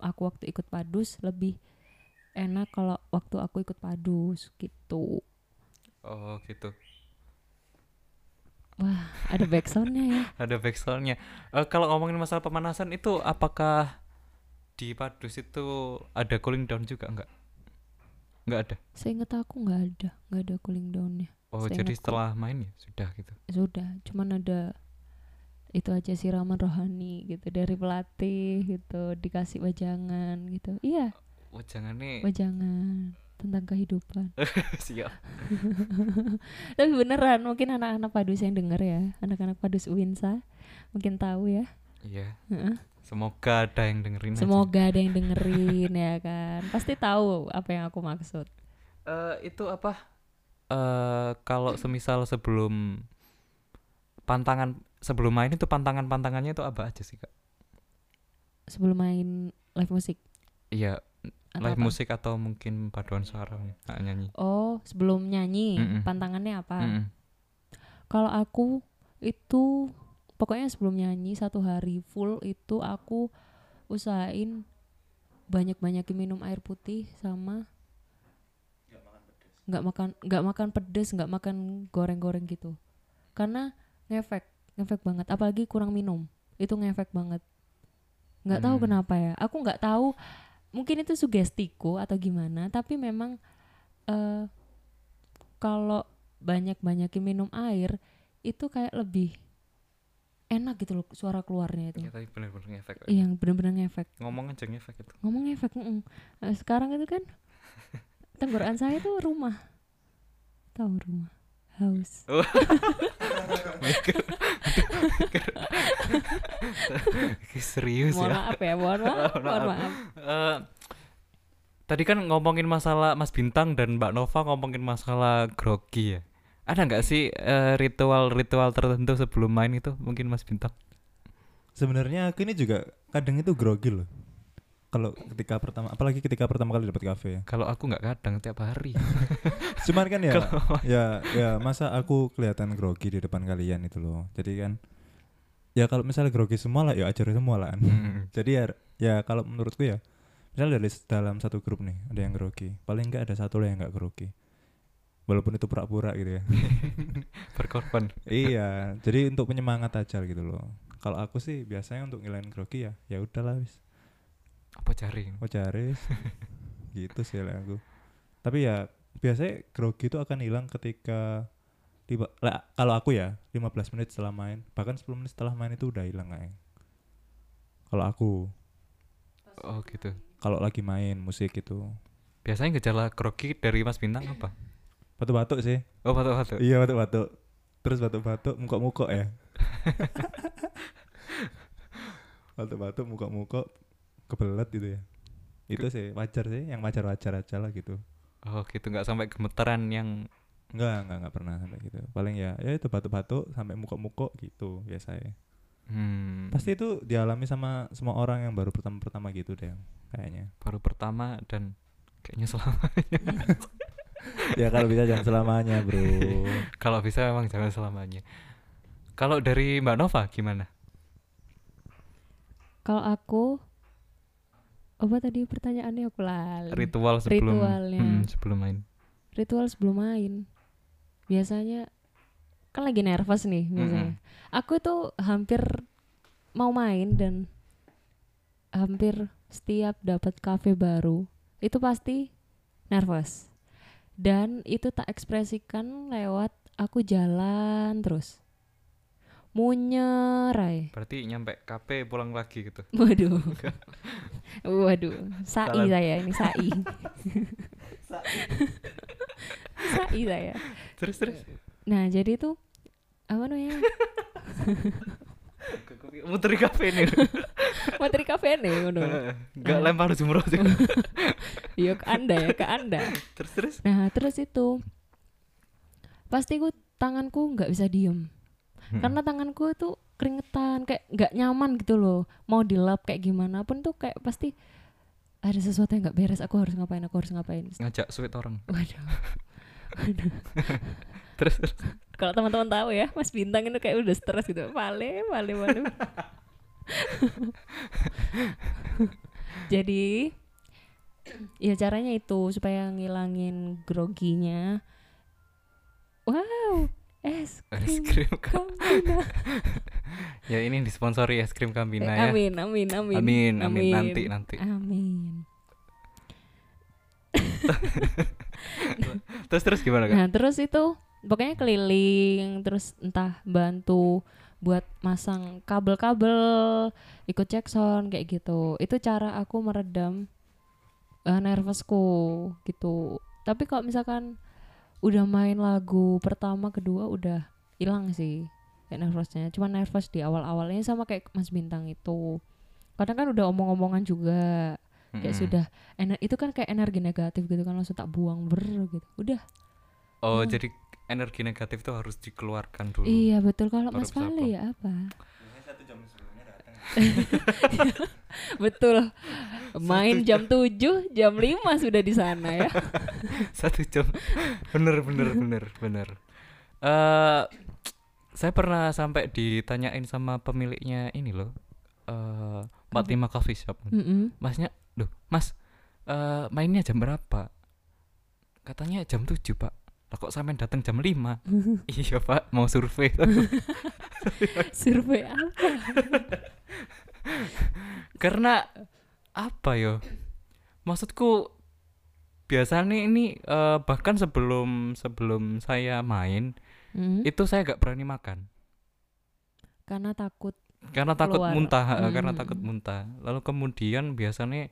aku waktu ikut padus lebih enak kalau waktu aku ikut padus gitu. Oh gitu. Wah, ada backsoundnya ya. Ada backsoundnya. Eh kalau ngomongin masalah pemanasan itu apakah di padus itu ada cooling down juga enggak? Enggak ada. Seingat aku nggak ada, nggak ada cooling downnya. Oh jadi Seingatku. setelah main ya sudah gitu. Sudah, cuman ada itu aja siraman rohani gitu dari pelatih gitu dikasih wajangan gitu iya Oh jangan nih wajangan tentang kehidupan siap. Tapi beneran mungkin anak-anak padus yang denger ya, anak-anak padus Uinsa mungkin tahu ya. Iya. Heeh. Semoga ada yang dengerin aja. Semoga ada yang dengerin ya kan. Pasti tahu apa yang aku maksud. Eh, itu apa? Eh kalau semisal sebelum pantangan sebelum main itu pantangan-pantangannya itu apa aja sih kak? Sebelum main live musik Iya atau live apa? musik atau mungkin paduan suara nah, nyanyi. Oh, sebelum nyanyi Mm-mm. pantangannya apa? Kalau aku itu pokoknya sebelum nyanyi satu hari full itu aku usahain banyak-banyakin minum air putih sama nggak makan nggak makan pedes nggak makan goreng-goreng gitu karena ngefek ngefek banget apalagi kurang minum itu ngefek banget nggak tahu Hmm. kenapa ya aku nggak tahu mungkin itu sugestiku atau gimana tapi memang eh kalau banyak-banyakin minum air itu kayak lebih enak gitu loh suara keluarnya itu Iya tadi bener-bener ngefek. kak. yang bener-bener ngefek Ngomong aja ngefek itu. ngomong ngefek mm. Nah, sekarang itu kan tenggorokan saya tuh rumah tahu rumah haus Serius mohon ya. maaf ya mohon maaf Mohon mohon maaf. maaf Eh, tadi kan ngomongin masalah Mas Bintang dan Mbak Nova ngomongin masalah grogi ya. Ada nggak sih eh, ritual-ritual tertentu sebelum main itu mungkin Mas Bintang? Sebenarnya aku ini juga kadang itu grogi loh. Kalau ketika pertama, apalagi ketika pertama kali dapat kafe ya. Kalau aku nggak kadang tiap hari. Cuman kan ya, ya, ya masa aku kelihatan grogi di depan kalian itu loh. Jadi kan, ya kalau misalnya grogi semua lah, ya ajar semua lah. Hmm. Jadi ya, ya kalau menurutku ya, misalnya dari dalam satu grup nih ada yang grogi, paling nggak ada satu lah yang nggak grogi. Walaupun itu pura-pura gitu ya. Berkorban. iya, jadi untuk penyemangat aja gitu loh. Kalau aku sih biasanya untuk ngilangin grogi ya, ya udahlah wis. Apa cari? Oh cari wis. gitu sih lah aku. Tapi ya biasanya grogi itu akan hilang ketika tiba lah, kalau aku ya 15 menit setelah main, bahkan 10 menit setelah main itu udah hilang kayak. Kalau aku, Oh gitu. kalau lagi main musik itu Biasanya gejala grogi dari Mas Bintang apa? batuk-batuk sih. Oh batuk-batuk. Iya batuk-batuk. Terus batuk-batuk mukok-mukok ya. batuk-batuk mukok-mukok kebelet gitu ya. Itu sih wajar sih, yang wajar-wajar aja lah gitu. Oh gitu nggak sampai gemeteran yang Enggak, enggak, enggak pernah sampai gitu. Paling ya, ya itu batuk-batuk sampai mukok-mukok gitu biasanya. hmm, Pasti itu dialami sama semua orang yang baru pertama-pertama gitu deh, kayaknya. baru pertama dan kayaknya selama ya kalau bisa jangan selamanya, bro. kalau bisa memang jangan selamanya. Kalau dari Mbak Nova gimana? kalau aku apa tadi pertanyaannya? Aku lali. Ritual sebelum Ritualnya. Hmm, sebelum main. ritual sebelum main. Biasanya kan lagi nervous nih biasanya. Aku tuh hampir mau main dan hampir setiap dapat cafe baru itu pasti nervous. Dan itu tak ekspresikan lewat aku jalan terus munyer ay. Berarti nyampe KP pulang lagi gitu. waduh waduh sai Salah. saya ini sai sai saya Terus terus. nah jadi tuh apa namanya Muter di kafe nih. materi kafe nih ngono Enggak lempar jumroh juga. Iya ke anda ya ke anda terus terus. nah terus itu pasti ku tanganku nggak bisa diem Hmm. karena tanganku tuh keringetan kayak nggak nyaman gitu loh. Mau dilap kayak gimana pun tuh kayak pasti ada sesuatu yang nggak beres aku harus ngapain aku harus ngapain. Ngajak sweet orang. waduh. Terus terus. kalau teman-teman tahu ya Mas Bintang itu kayak udah stres gitu. Pale pale pale jadi ya caranya itu supaya ngilangin groginya. Wow es Es krim krim Ka- Kambina. Ya ini disponsori es krim Kambina Eh, ya. amin amin amin Amin, amin. Nanti, nanti. amin Terus terus gimana kak? Nah terus itu pokoknya keliling terus entah bantu buat masang kabel-kabel ikut cek sound kayak gitu itu cara aku meredam eh, nervousku gitu tapi kalau misalkan udah main lagu pertama kedua udah hilang sih kayak nervousnya cuma nervous di awal-awalnya sama kayak Mas Bintang itu kadang kan udah omong-omongan juga kayak Mm-mm. sudah ener- itu kan kayak energi negatif gitu kan langsung tak buang ber gitu udah Oh Hmm. jadi energi negatif tuh harus dikeluarkan dulu. Iya betul kalau Mas Vale apa? ya apa? betul. Main jam 7, jam 5 sudah di sana ya. Satu jam. bener bener bener bener. Eh saya pernah sampai ditanyain sama pemiliknya ini loh. Eh Fatima Coffee Shop. Mm-mm. Masnya, loh, Mas, eh mainnya jam berapa? Katanya jam 7, Pak. Lah kok sampean datang jam 5? iya, Pak, mau survei. Survei apa? Karena apa yo? Maksudku biasanya ini eh, bahkan sebelum sebelum saya main Mm, itu saya gak berani makan Karena takut. karena takut Keluar. muntah eh, karena Mm. takut muntah lalu kemudian biasanya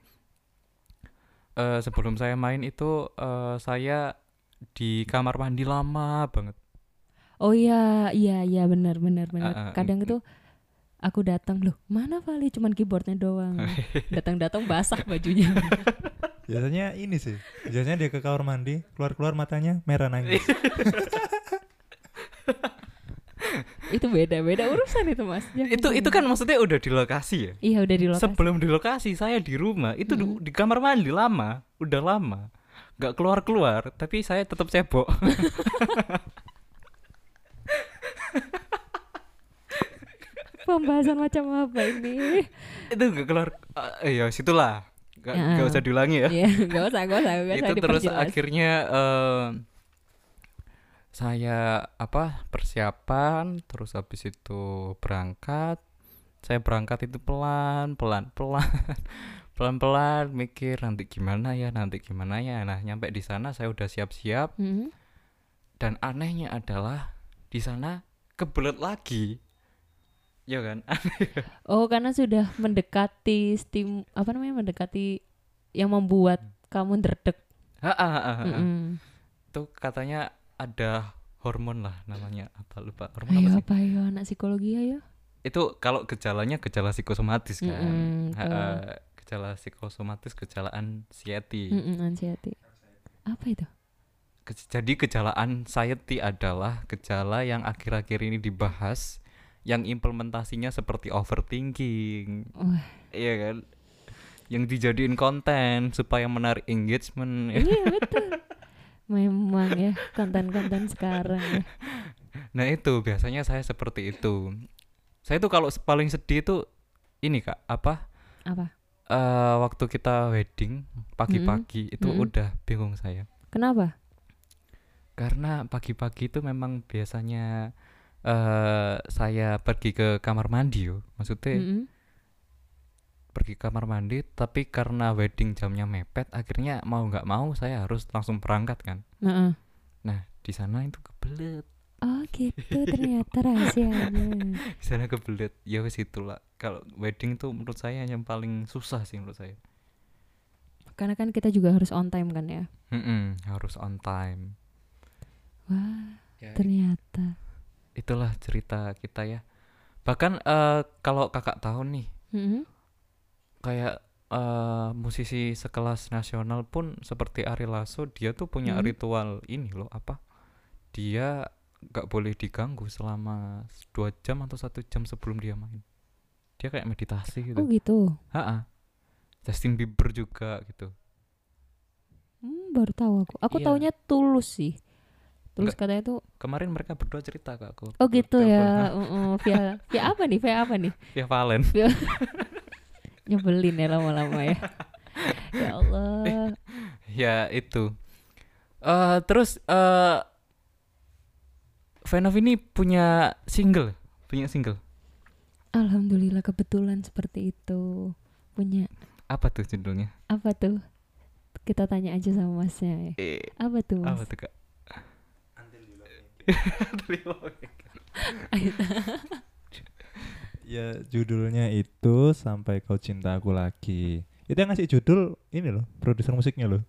eh, sebelum saya main itu eh, saya di kamar mandi lama banget Oh iya, iya, iya benar benar benar. Ah, Kadang mm, itu aku datang loh, mana Vale cuman keyboardnya doang. Datang-datang basah bajunya. Biasanya ini sih. Biasanya dia ke kamar mandi, keluar-keluar matanya merah nangis. itu beda beda urusan itu Mas. Jangan itu itu kan maksudnya udah di lokasi ya Iya udah di lokasi. sebelum di lokasi saya di rumah itu di- Mm. di kamar mandi lama udah lama nggak keluar keluar tapi saya tetap cebok Pembahasan macam apa ini? itu nggak keluar. Eh, ya situlah. Nggak Ya. nggak usah diulangi ya. Iya, nggak usah, nggak usah, nggak usah itu terus akhirnya eh, saya apa persiapan terus habis itu berangkat. Saya berangkat itu pelan pelan pelan. Pelan pelan mikir nanti gimana ya nanti gimana ya. Nah nyampe di sana saya udah siap siap Mhm. dan anehnya adalah di sana kebelet lagi ya kan Oh, karena sudah mendekati stim apa namanya mendekati yang membuat kamu derdek. Ha, ha, ha, ha, ha. Mm-mm. itu katanya ada hormon lah namanya apa lupa hormon apa Ayo sih apa ya anak psikologi ayo. itu kalau gejalanya gejala psikosomatis kan Mm-mm, Ha, betul. ha, gejala psikosomatis gejala anxiety Mm-mm, anxiety. Apa itu? Jadi gejala anxiety adalah gejala yang akhir-akhir ini dibahas yang implementasinya seperti overthinking Wah, iya kan yang dijadiin konten supaya menarik engagement ya. iya betul. Memang ya konten-konten sekarang ya. nah itu biasanya saya seperti itu saya tuh kalau paling sedih tuh ini kak apa Apa? eh, waktu kita wedding pagi-pagi itu Mm-mm. udah bingung saya Kenapa? karena pagi-pagi itu memang biasanya eh saya pergi ke kamar mandi yo maksudnya Mm-mm. pergi ke kamar mandi tapi karena wedding jamnya mepet akhirnya mau nggak mau saya harus langsung berangkat kan Heeh. nah di sana itu kebelet Oh gitu ternyata rahasianya. di sana kebelet ya wes itulah kalau wedding tuh menurut saya yang paling susah sih menurut saya Karena kan kita juga harus on time kan ya. Mm-mm, harus on time Wah ya, ternyata. Itulah cerita kita ya bahkan eh, kalau kakak tahu nih Mm-mm. kayak eh, musisi sekelas nasional pun seperti Ari Lasso dia tuh punya Hmm. ritual ini loh apa dia nggak boleh diganggu selama dua jam atau satu jam sebelum dia main dia kayak meditasi gitu Oh gitu. Ha-ha. Justin Bieber juga gitu Hmm, baru tahu aku. Aku Iya. taunya tulus sih. Tulus Enggak. katanya tuh. kemarin mereka berdua cerita ke aku Oh gitu telepon. ya. Heeh, via via apa nih? Via apa nih? via Valen Nyebelin ya lama-lama ya. ya Allah. ya itu Eh terus eh Venov ini punya single punya single Alhamdulillah kebetulan seperti itu. Punya apa tuh judulnya apa tuh? Kita tanya aja sama masnya ya. eh Apa tuh mas? apa tuh kak Ya judulnya itu sampai kau cinta aku lagi. Itu yang ngasih judul ini loh, produser musiknya loh.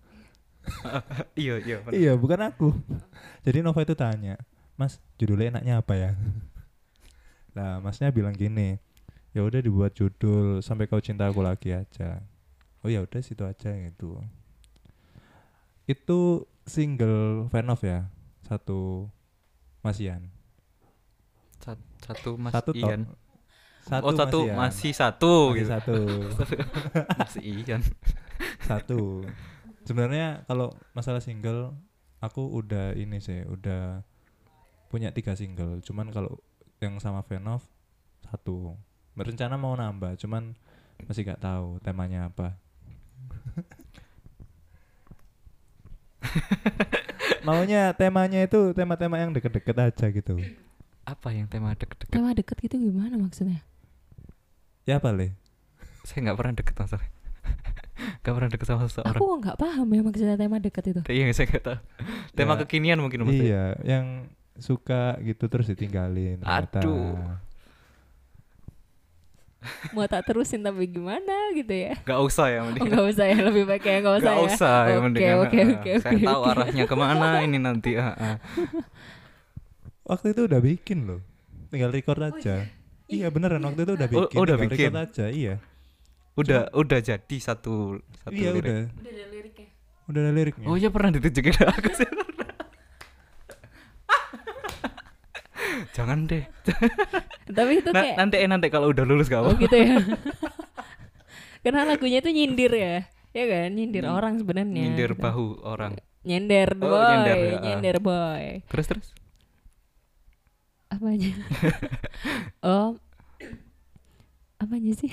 iya iya. Iya, bukan aku. Jadi Nova itu tanya, Mas, judulnya enaknya apa ya? Nah, Masnya bilang gini, ya udah dibuat judul sampai kau cinta aku lagi aja. Oh ya udah situ aja gitu. Itu single Venov ya, satu Mas Ian. Sat- satu mas satu. Ian Satu oh satu Mas Ian. masih satu Masih gitu satu. masih Ian satu sebenarnya kalau masalah single aku udah ini sih udah punya tiga single cuman kalau yang sama Venov satu berencana mau nambah cuman masih gak tahu temanya apa maunya temanya itu tema-tema yang deket-deket aja gitu. Apa yang tema deket-deket? Tema deket gitu gimana maksudnya? ya apa le. Saya nggak pernah deket masalah nggak pernah deket sama seseorang. Aku nggak paham ya maksudnya tema deket itu. iya saya nggak tahu. Tema Ya, kekinian mungkin maksudnya. Iya yang suka gitu terus ditinggalin ternyata. Mau tak terusin tapi gimana gitu ya? nggak usah ya Oh mending nggak usah ya lebih baik ya nggak usah nggak ya. usah ya Oke mendingan oke oke saya oke, tahu arahnya ke mana ini nanti ah, ah. waktu itu udah bikin loh tinggal record aja iya beneran waktu itu udah Oh, bikin udah tinggal bikin? record aja iya udah udah jadi satu satu iya lirik. udah Udah ada liriknya. udah ada liriknya oh iya pernah ditunjukin aku sih jangan deh Tapi itu kayak nanti eh nanti kalau udah lulus gak oh apa gitu ya. Karena lagunya itu nyindir ya. Ya kan, nyindir Nyin- orang sebenarnya. nyindir gitu. bahu orang Nyender Oh, boy, nyender, ya. nyender boy. terus terus Apanya? oh. Apanya sih?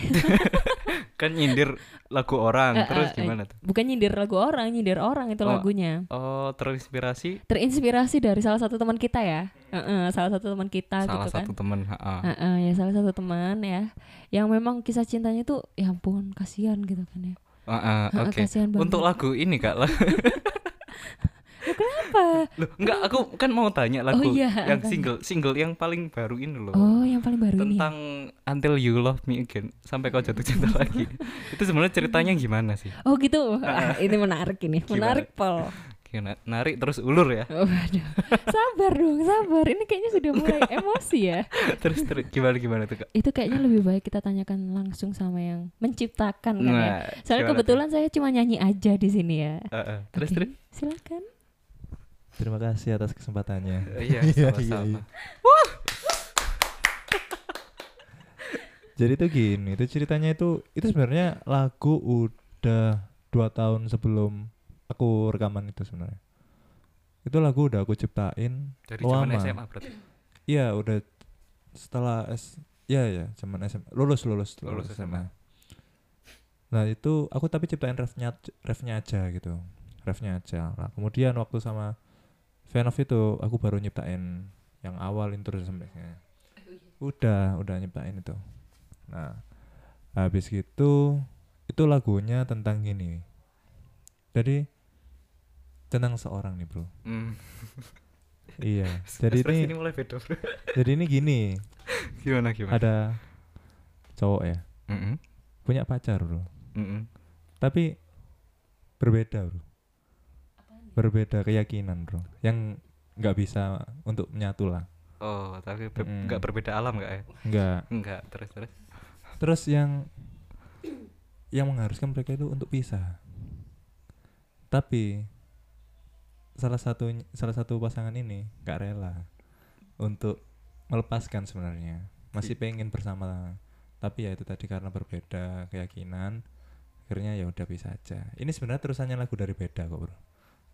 kan nyindir lagu orang Eh, terus eh, gimana tuh Bukan nyindir lagu orang, nyindir orang itu Oh. lagunya. oh terinspirasi Terinspirasi dari salah satu teman kita ya. Heeh, salah satu teman kita salah gitu kan. satu temen ha-ha. Heeh, ya salah satu teman ya. Yang memang kisah cintanya tuh ya ampun, kasihan gitu kan ya. Ha-ha, Heeh, oke kasihan banget. untuk lagu ini kak lah apa? Loh, enggak aku kan mau tanya lagu Oh iya, yang apa? single single yang paling baru ini loh Oh, yang paling baru ini. tentang Until You Love Me Again sampai kau jatuh cinta lagi itu sebenarnya ceritanya gimana sih Oh gitu. Ah, ini menarik ini. Menarik, Pol. Gimana? narik terus ulur ya Oh, aduh. Sabar dong, sabar. Ini kayaknya sudah mulai emosi ya. terus terus gimana gimana tuh kak Itu kayaknya lebih baik kita tanyakan langsung sama yang menciptakan kan ya. Nah, Soalnya gimana kebetulan saya cuma nyanyi aja di sini ya. tuh? Eh, eh, terus Oke, terus Silakan. Terima kasih atas kesempatannya. Eh, iya Iya, sama-sama. iya, jadi tuh gini itu ceritanya itu itu sebenarnya lagu udah dua tahun sebelum aku rekaman itu sebenarnya. Itu lagu udah aku ciptain dari lama. zaman SMA berarti? Iya udah setelah S ya ya zaman SMA lulus lulus Lulus lulus SMA. Nah itu aku tapi ciptain refnya refnya aja gitu, refnya aja. Nah kemudian waktu sama Venov itu aku baru nyiptain yang awal intro sampai Udah, udah nyiptain itu. Nah habis gitu itu lagunya tentang gini. Jadi tentang seorang nih bro. Hmm. iya. Jadi ini, ini mulai beda bro. jadi ini gini. gimana gimana Ada cowok ya Mm-mm. punya pacar bro. Mm-mm. tapi berbeda bro berbeda keyakinan bro. Yang nggak bisa untuk menyatu lah. Oh tapi nggak berbeda alam nggak ya? Nggak. Enggak terus terus. Terus yang yang mengharuskan mereka itu untuk pisah. Tapi salah satu salah satu pasangan ini nggak rela untuk melepaskan sebenarnya. Masih pengen bersama. Tapi ya itu tadi karena berbeda keyakinan akhirnya ya udah bisa aja. Ini sebenarnya terusannya lagu dari beda kok bro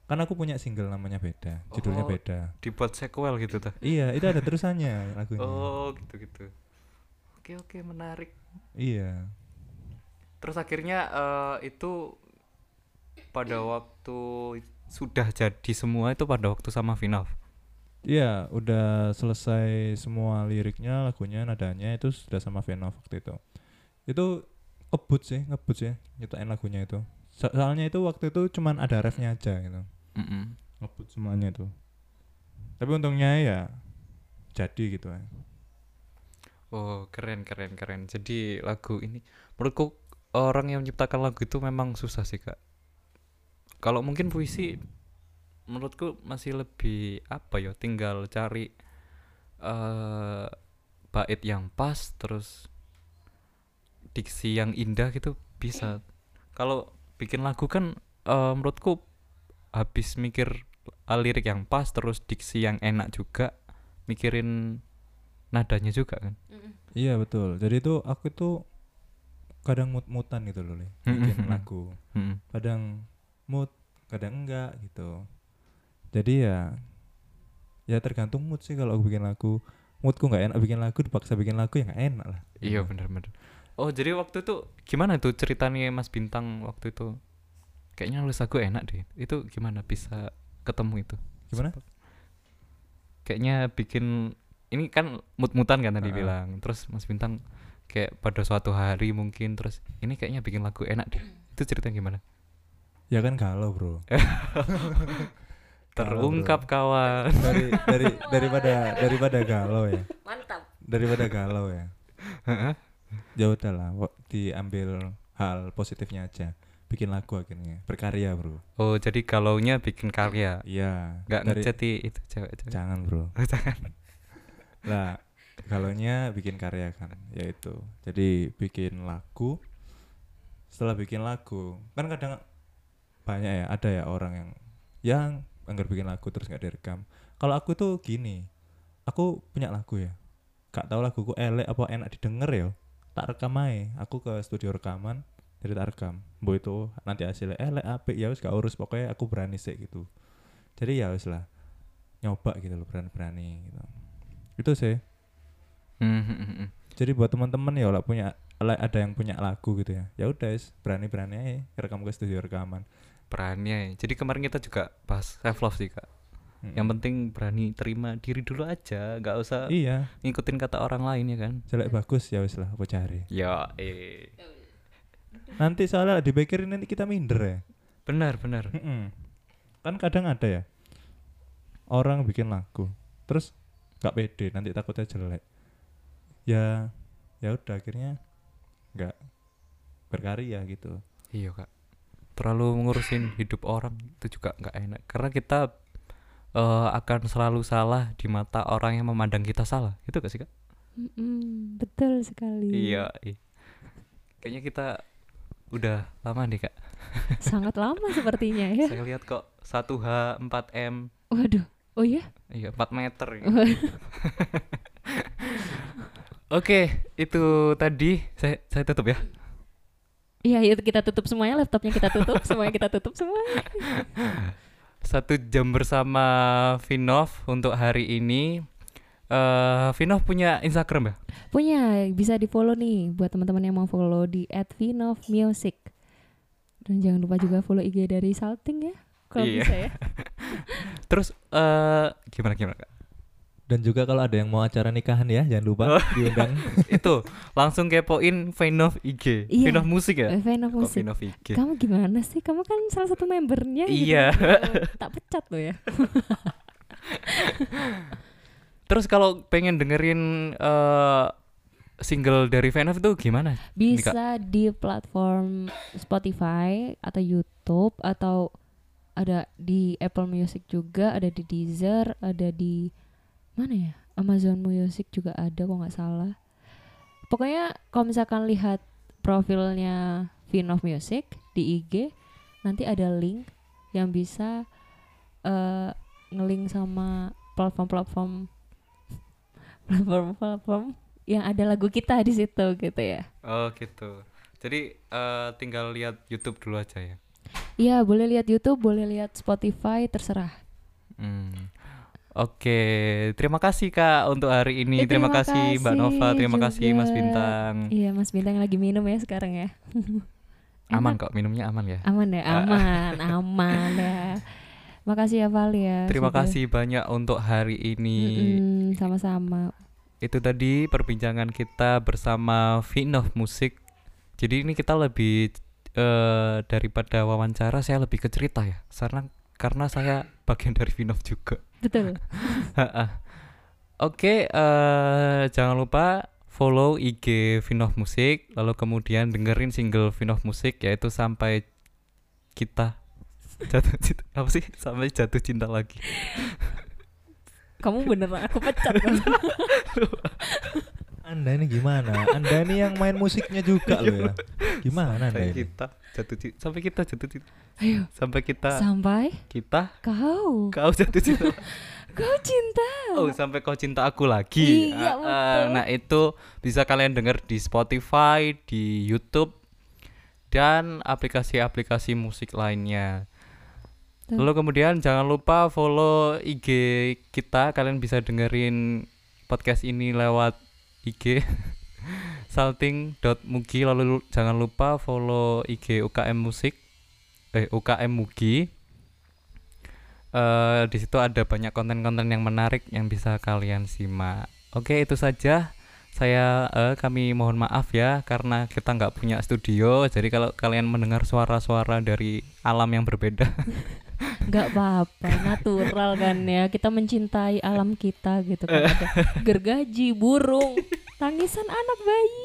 kan aku punya single namanya beda judulnya Oh. beda. dibuat sequel gitu tuh iya itu ada terusannya lagunya. Oh gitu gitu. Oke oke menarik. Iya. Terus akhirnya eh, itu pada waktu sudah jadi semua itu pada waktu sama Vinov? Iya, udah selesai semua liriknya, lagunya, nadanya itu sudah sama Venov waktu itu. Itu ngebut sih, ngebut sih nyiptain lagunya itu. So- soalnya itu waktu itu cuman ada refnya aja gitu. Mm-mm. Ngebut semuanya itu. Tapi untungnya ya jadi gitu ya. oh keren keren keren jadi lagu ini menurutku orang yang menciptakan lagu itu memang susah sih kak kalau mungkin puisi menurutku masih lebih apa ya tinggal cari eh bait yang pas terus diksi yang indah gitu bisa kalau bikin lagu kan eh, menurutku habis mikir eh, lirik yang pas terus diksi yang enak juga mikirin nadanya juga kan Iya betul. Jadi itu aku itu kadang mut-mutan gitu loh, Le, bikin lagu. Mm-mm. kadang mood kadang enggak gitu jadi ya ya tergantung mood sih kalau aku bikin lagu moodku nggak enak bikin lagu dipaksa bikin lagu ya nggak enak lah Iya bener-bener. Oh jadi waktu itu gimana tuh ceritanya Mas Bintang waktu itu? Kayaknya nulis lagu enak deh. Itu gimana bisa ketemu itu? gimana Kayaknya bikin ini kan mut-mutan kan tadi Heeh. bilang. Terus Mas Bintang kayak pada suatu hari mungkin terus ini kayaknya bikin lagu enak deh. Itu ceritanya gimana? ya kan galau bro Terungkap kawan. dari dari daripada daripada galau ya Mantap. daripada galau ya Heeh. Ya udahlah diambil hal positifnya aja. Bikin lagu akhirnya berkarya bro. Oh jadi galaunya bikin karya. iya. Nggak dari- ngechat i- itu cewek-cewek. jangan bro. Oh, jangan. lah galaunya bikin karya kan yaitu jadi bikin lagu. Setelah bikin lagu kan kadang banyak ya ada ya orang yang yang anggar bikin lagu terus nggak direkam. Kalau aku tuh gini aku punya lagu ya. Gak tahu laguku elek apa enak didengar ya tak rekam aja aku ke studio rekaman jadi tak rekam. Bu itu nanti hasilnya elek apik ya wis gak urus pokoknya aku berani sih gitu. Jadi ya wis lah nyoba gitu loh berani-berani gitu. Itu sih. Hmm, hmm, hmm, jadi buat teman-teman ya lah punya lah ada yang punya lagu gitu ya ya udah berani-berani aja rekam ke studio rekaman. Berani ya. Jadi kemarin kita juga bahas self love sih kak. Mm. Yang penting berani terima diri dulu aja, nggak usah iya ngikutin kata orang lain ya kan. jelek bagus ya wis lah aku cari Ya, eh. nanti soalnya dipikirin nanti kita minder ya Benar, benar. Mm-mm. kan kadang ada ya orang bikin lagu terus nggak pede nanti takutnya jelek ya ya udah akhirnya nggak berkarya gitu Iya kak. Terlalu mengurusin hidup orang itu juga nggak enak. Karena kita eh, akan selalu salah di mata orang yang memandang kita salah. Itu gak sih kak? Mm-mm, betul sekali. Iya. iya. Kayaknya kita udah lama nih kak. Sangat lama sepertinya ya. Saya lihat kok 1H 4M. Waduh. Oh ya? Iya 4 meter. ini. Oke, itu tadi saya saya tutup ya. Iya, itu kita tutup semuanya, laptopnya kita tutup, semuanya kita tutup semua. Satu jam bersama Vinov untuk hari ini. eh Vinov punya Instagram ya? Punya, bisa di follow nih buat teman-teman yang mau follow di @vinovmusic. Dan jangan lupa juga follow IG dari Salting ya. Kalau Iya. bisa ya. Terus eh gimana gimana? Kak? Dan juga kalau ada yang mau acara nikahan ya, jangan lupa Oh. diundang. Itu langsung kepoin Vinov IG. Iya. Vinov musik ya? Eh, Vinov Kok Musik. Vinov IG? Kamu gimana sih? Kamu kan salah satu membernya. gitu. Iya. Oh, tak pecat lo ya. Terus kalau pengen dengerin eh single dari Vinov itu gimana? Bisa di platform Spotify atau YouTube atau ada di Apple Music juga, ada di Deezer, ada di mana ya? Amazon Music juga ada kok nggak salah. Pokoknya kalau misalkan lihat profilnya Vinov Music di IG, nanti ada link yang bisa eh ngelink sama platform-platform platform-platform yang ada lagu kita di situ gitu ya. Oh gitu. Jadi eh tinggal lihat YouTube dulu aja ya. Iya, boleh lihat YouTube, boleh lihat Spotify, terserah. Hmm. Oke, terima kasih Kak untuk hari ini. Eh, terima, terima kasih Mbak Nova, terima kasih Mas juga. Bintang. Iya, Mas Bintang lagi minum ya sekarang ya. Aman kok, minumnya aman ya. Aman ya, aman, aman ya. Makasih ya Val ya. Terima sudah- kasih banyak untuk hari ini. Mm-mm, sama-sama. Itu tadi perbincangan kita bersama Vinov Musik. Jadi ini kita lebih eh, daripada wawancara, saya lebih ke cerita ya. Karena karena saya bagian dari Vinov juga. Betul. Oke, eh, jangan lupa follow IG Vinov Musik, lalu kemudian dengerin single Vinov Musik yaitu sampai kita jatuh cinta apa sih sampai jatuh cinta lagi. Kamu beneran aku pecat. Anda ini gimana? Anda ini yang main musiknya juga loh ya. Gimana Anda Sampai ini? kita jatuh cinta, sampai kita jatuh cinta, Ayo, sampai kita sampai kita kau kau jatuh cinta. kau cinta. Oh, sampai kau cinta aku lagi. Iya, Ah, ah, betul. nah, itu bisa kalian denger di Spotify, di YouTube dan aplikasi-aplikasi musik lainnya. Tuh. Lalu kemudian jangan lupa follow IG kita. Kalian bisa dengerin podcast ini lewat IG salting.mugi lalu lu- jangan lupa follow IG UKM Musik eh UKM Mugi. Eh di situ ada banyak konten-konten yang menarik yang bisa kalian simak. Oke, itu saja. Saya eh, kami mohon maaf ya karena kita nggak punya studio. Jadi kalau kalian mendengar suara-suara dari alam yang berbeda nggak apa-apa natural kan ya kita mencintai alam kita gitu kan ada gergaji burung tangisan anak bayi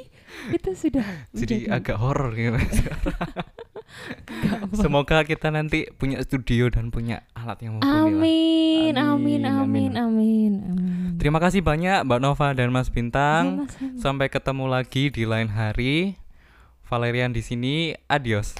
itu sudah jadi menjadi- agak horor gitu. nggak apa- Semoga kita nanti punya studio dan punya alat yang mumpuni amin amin Amin, amin amin. amin Terima kasih banyak Mbak Nova dan Mas Bintang. Sampai ketemu lagi di lain hari. Valerian di sini. Adios.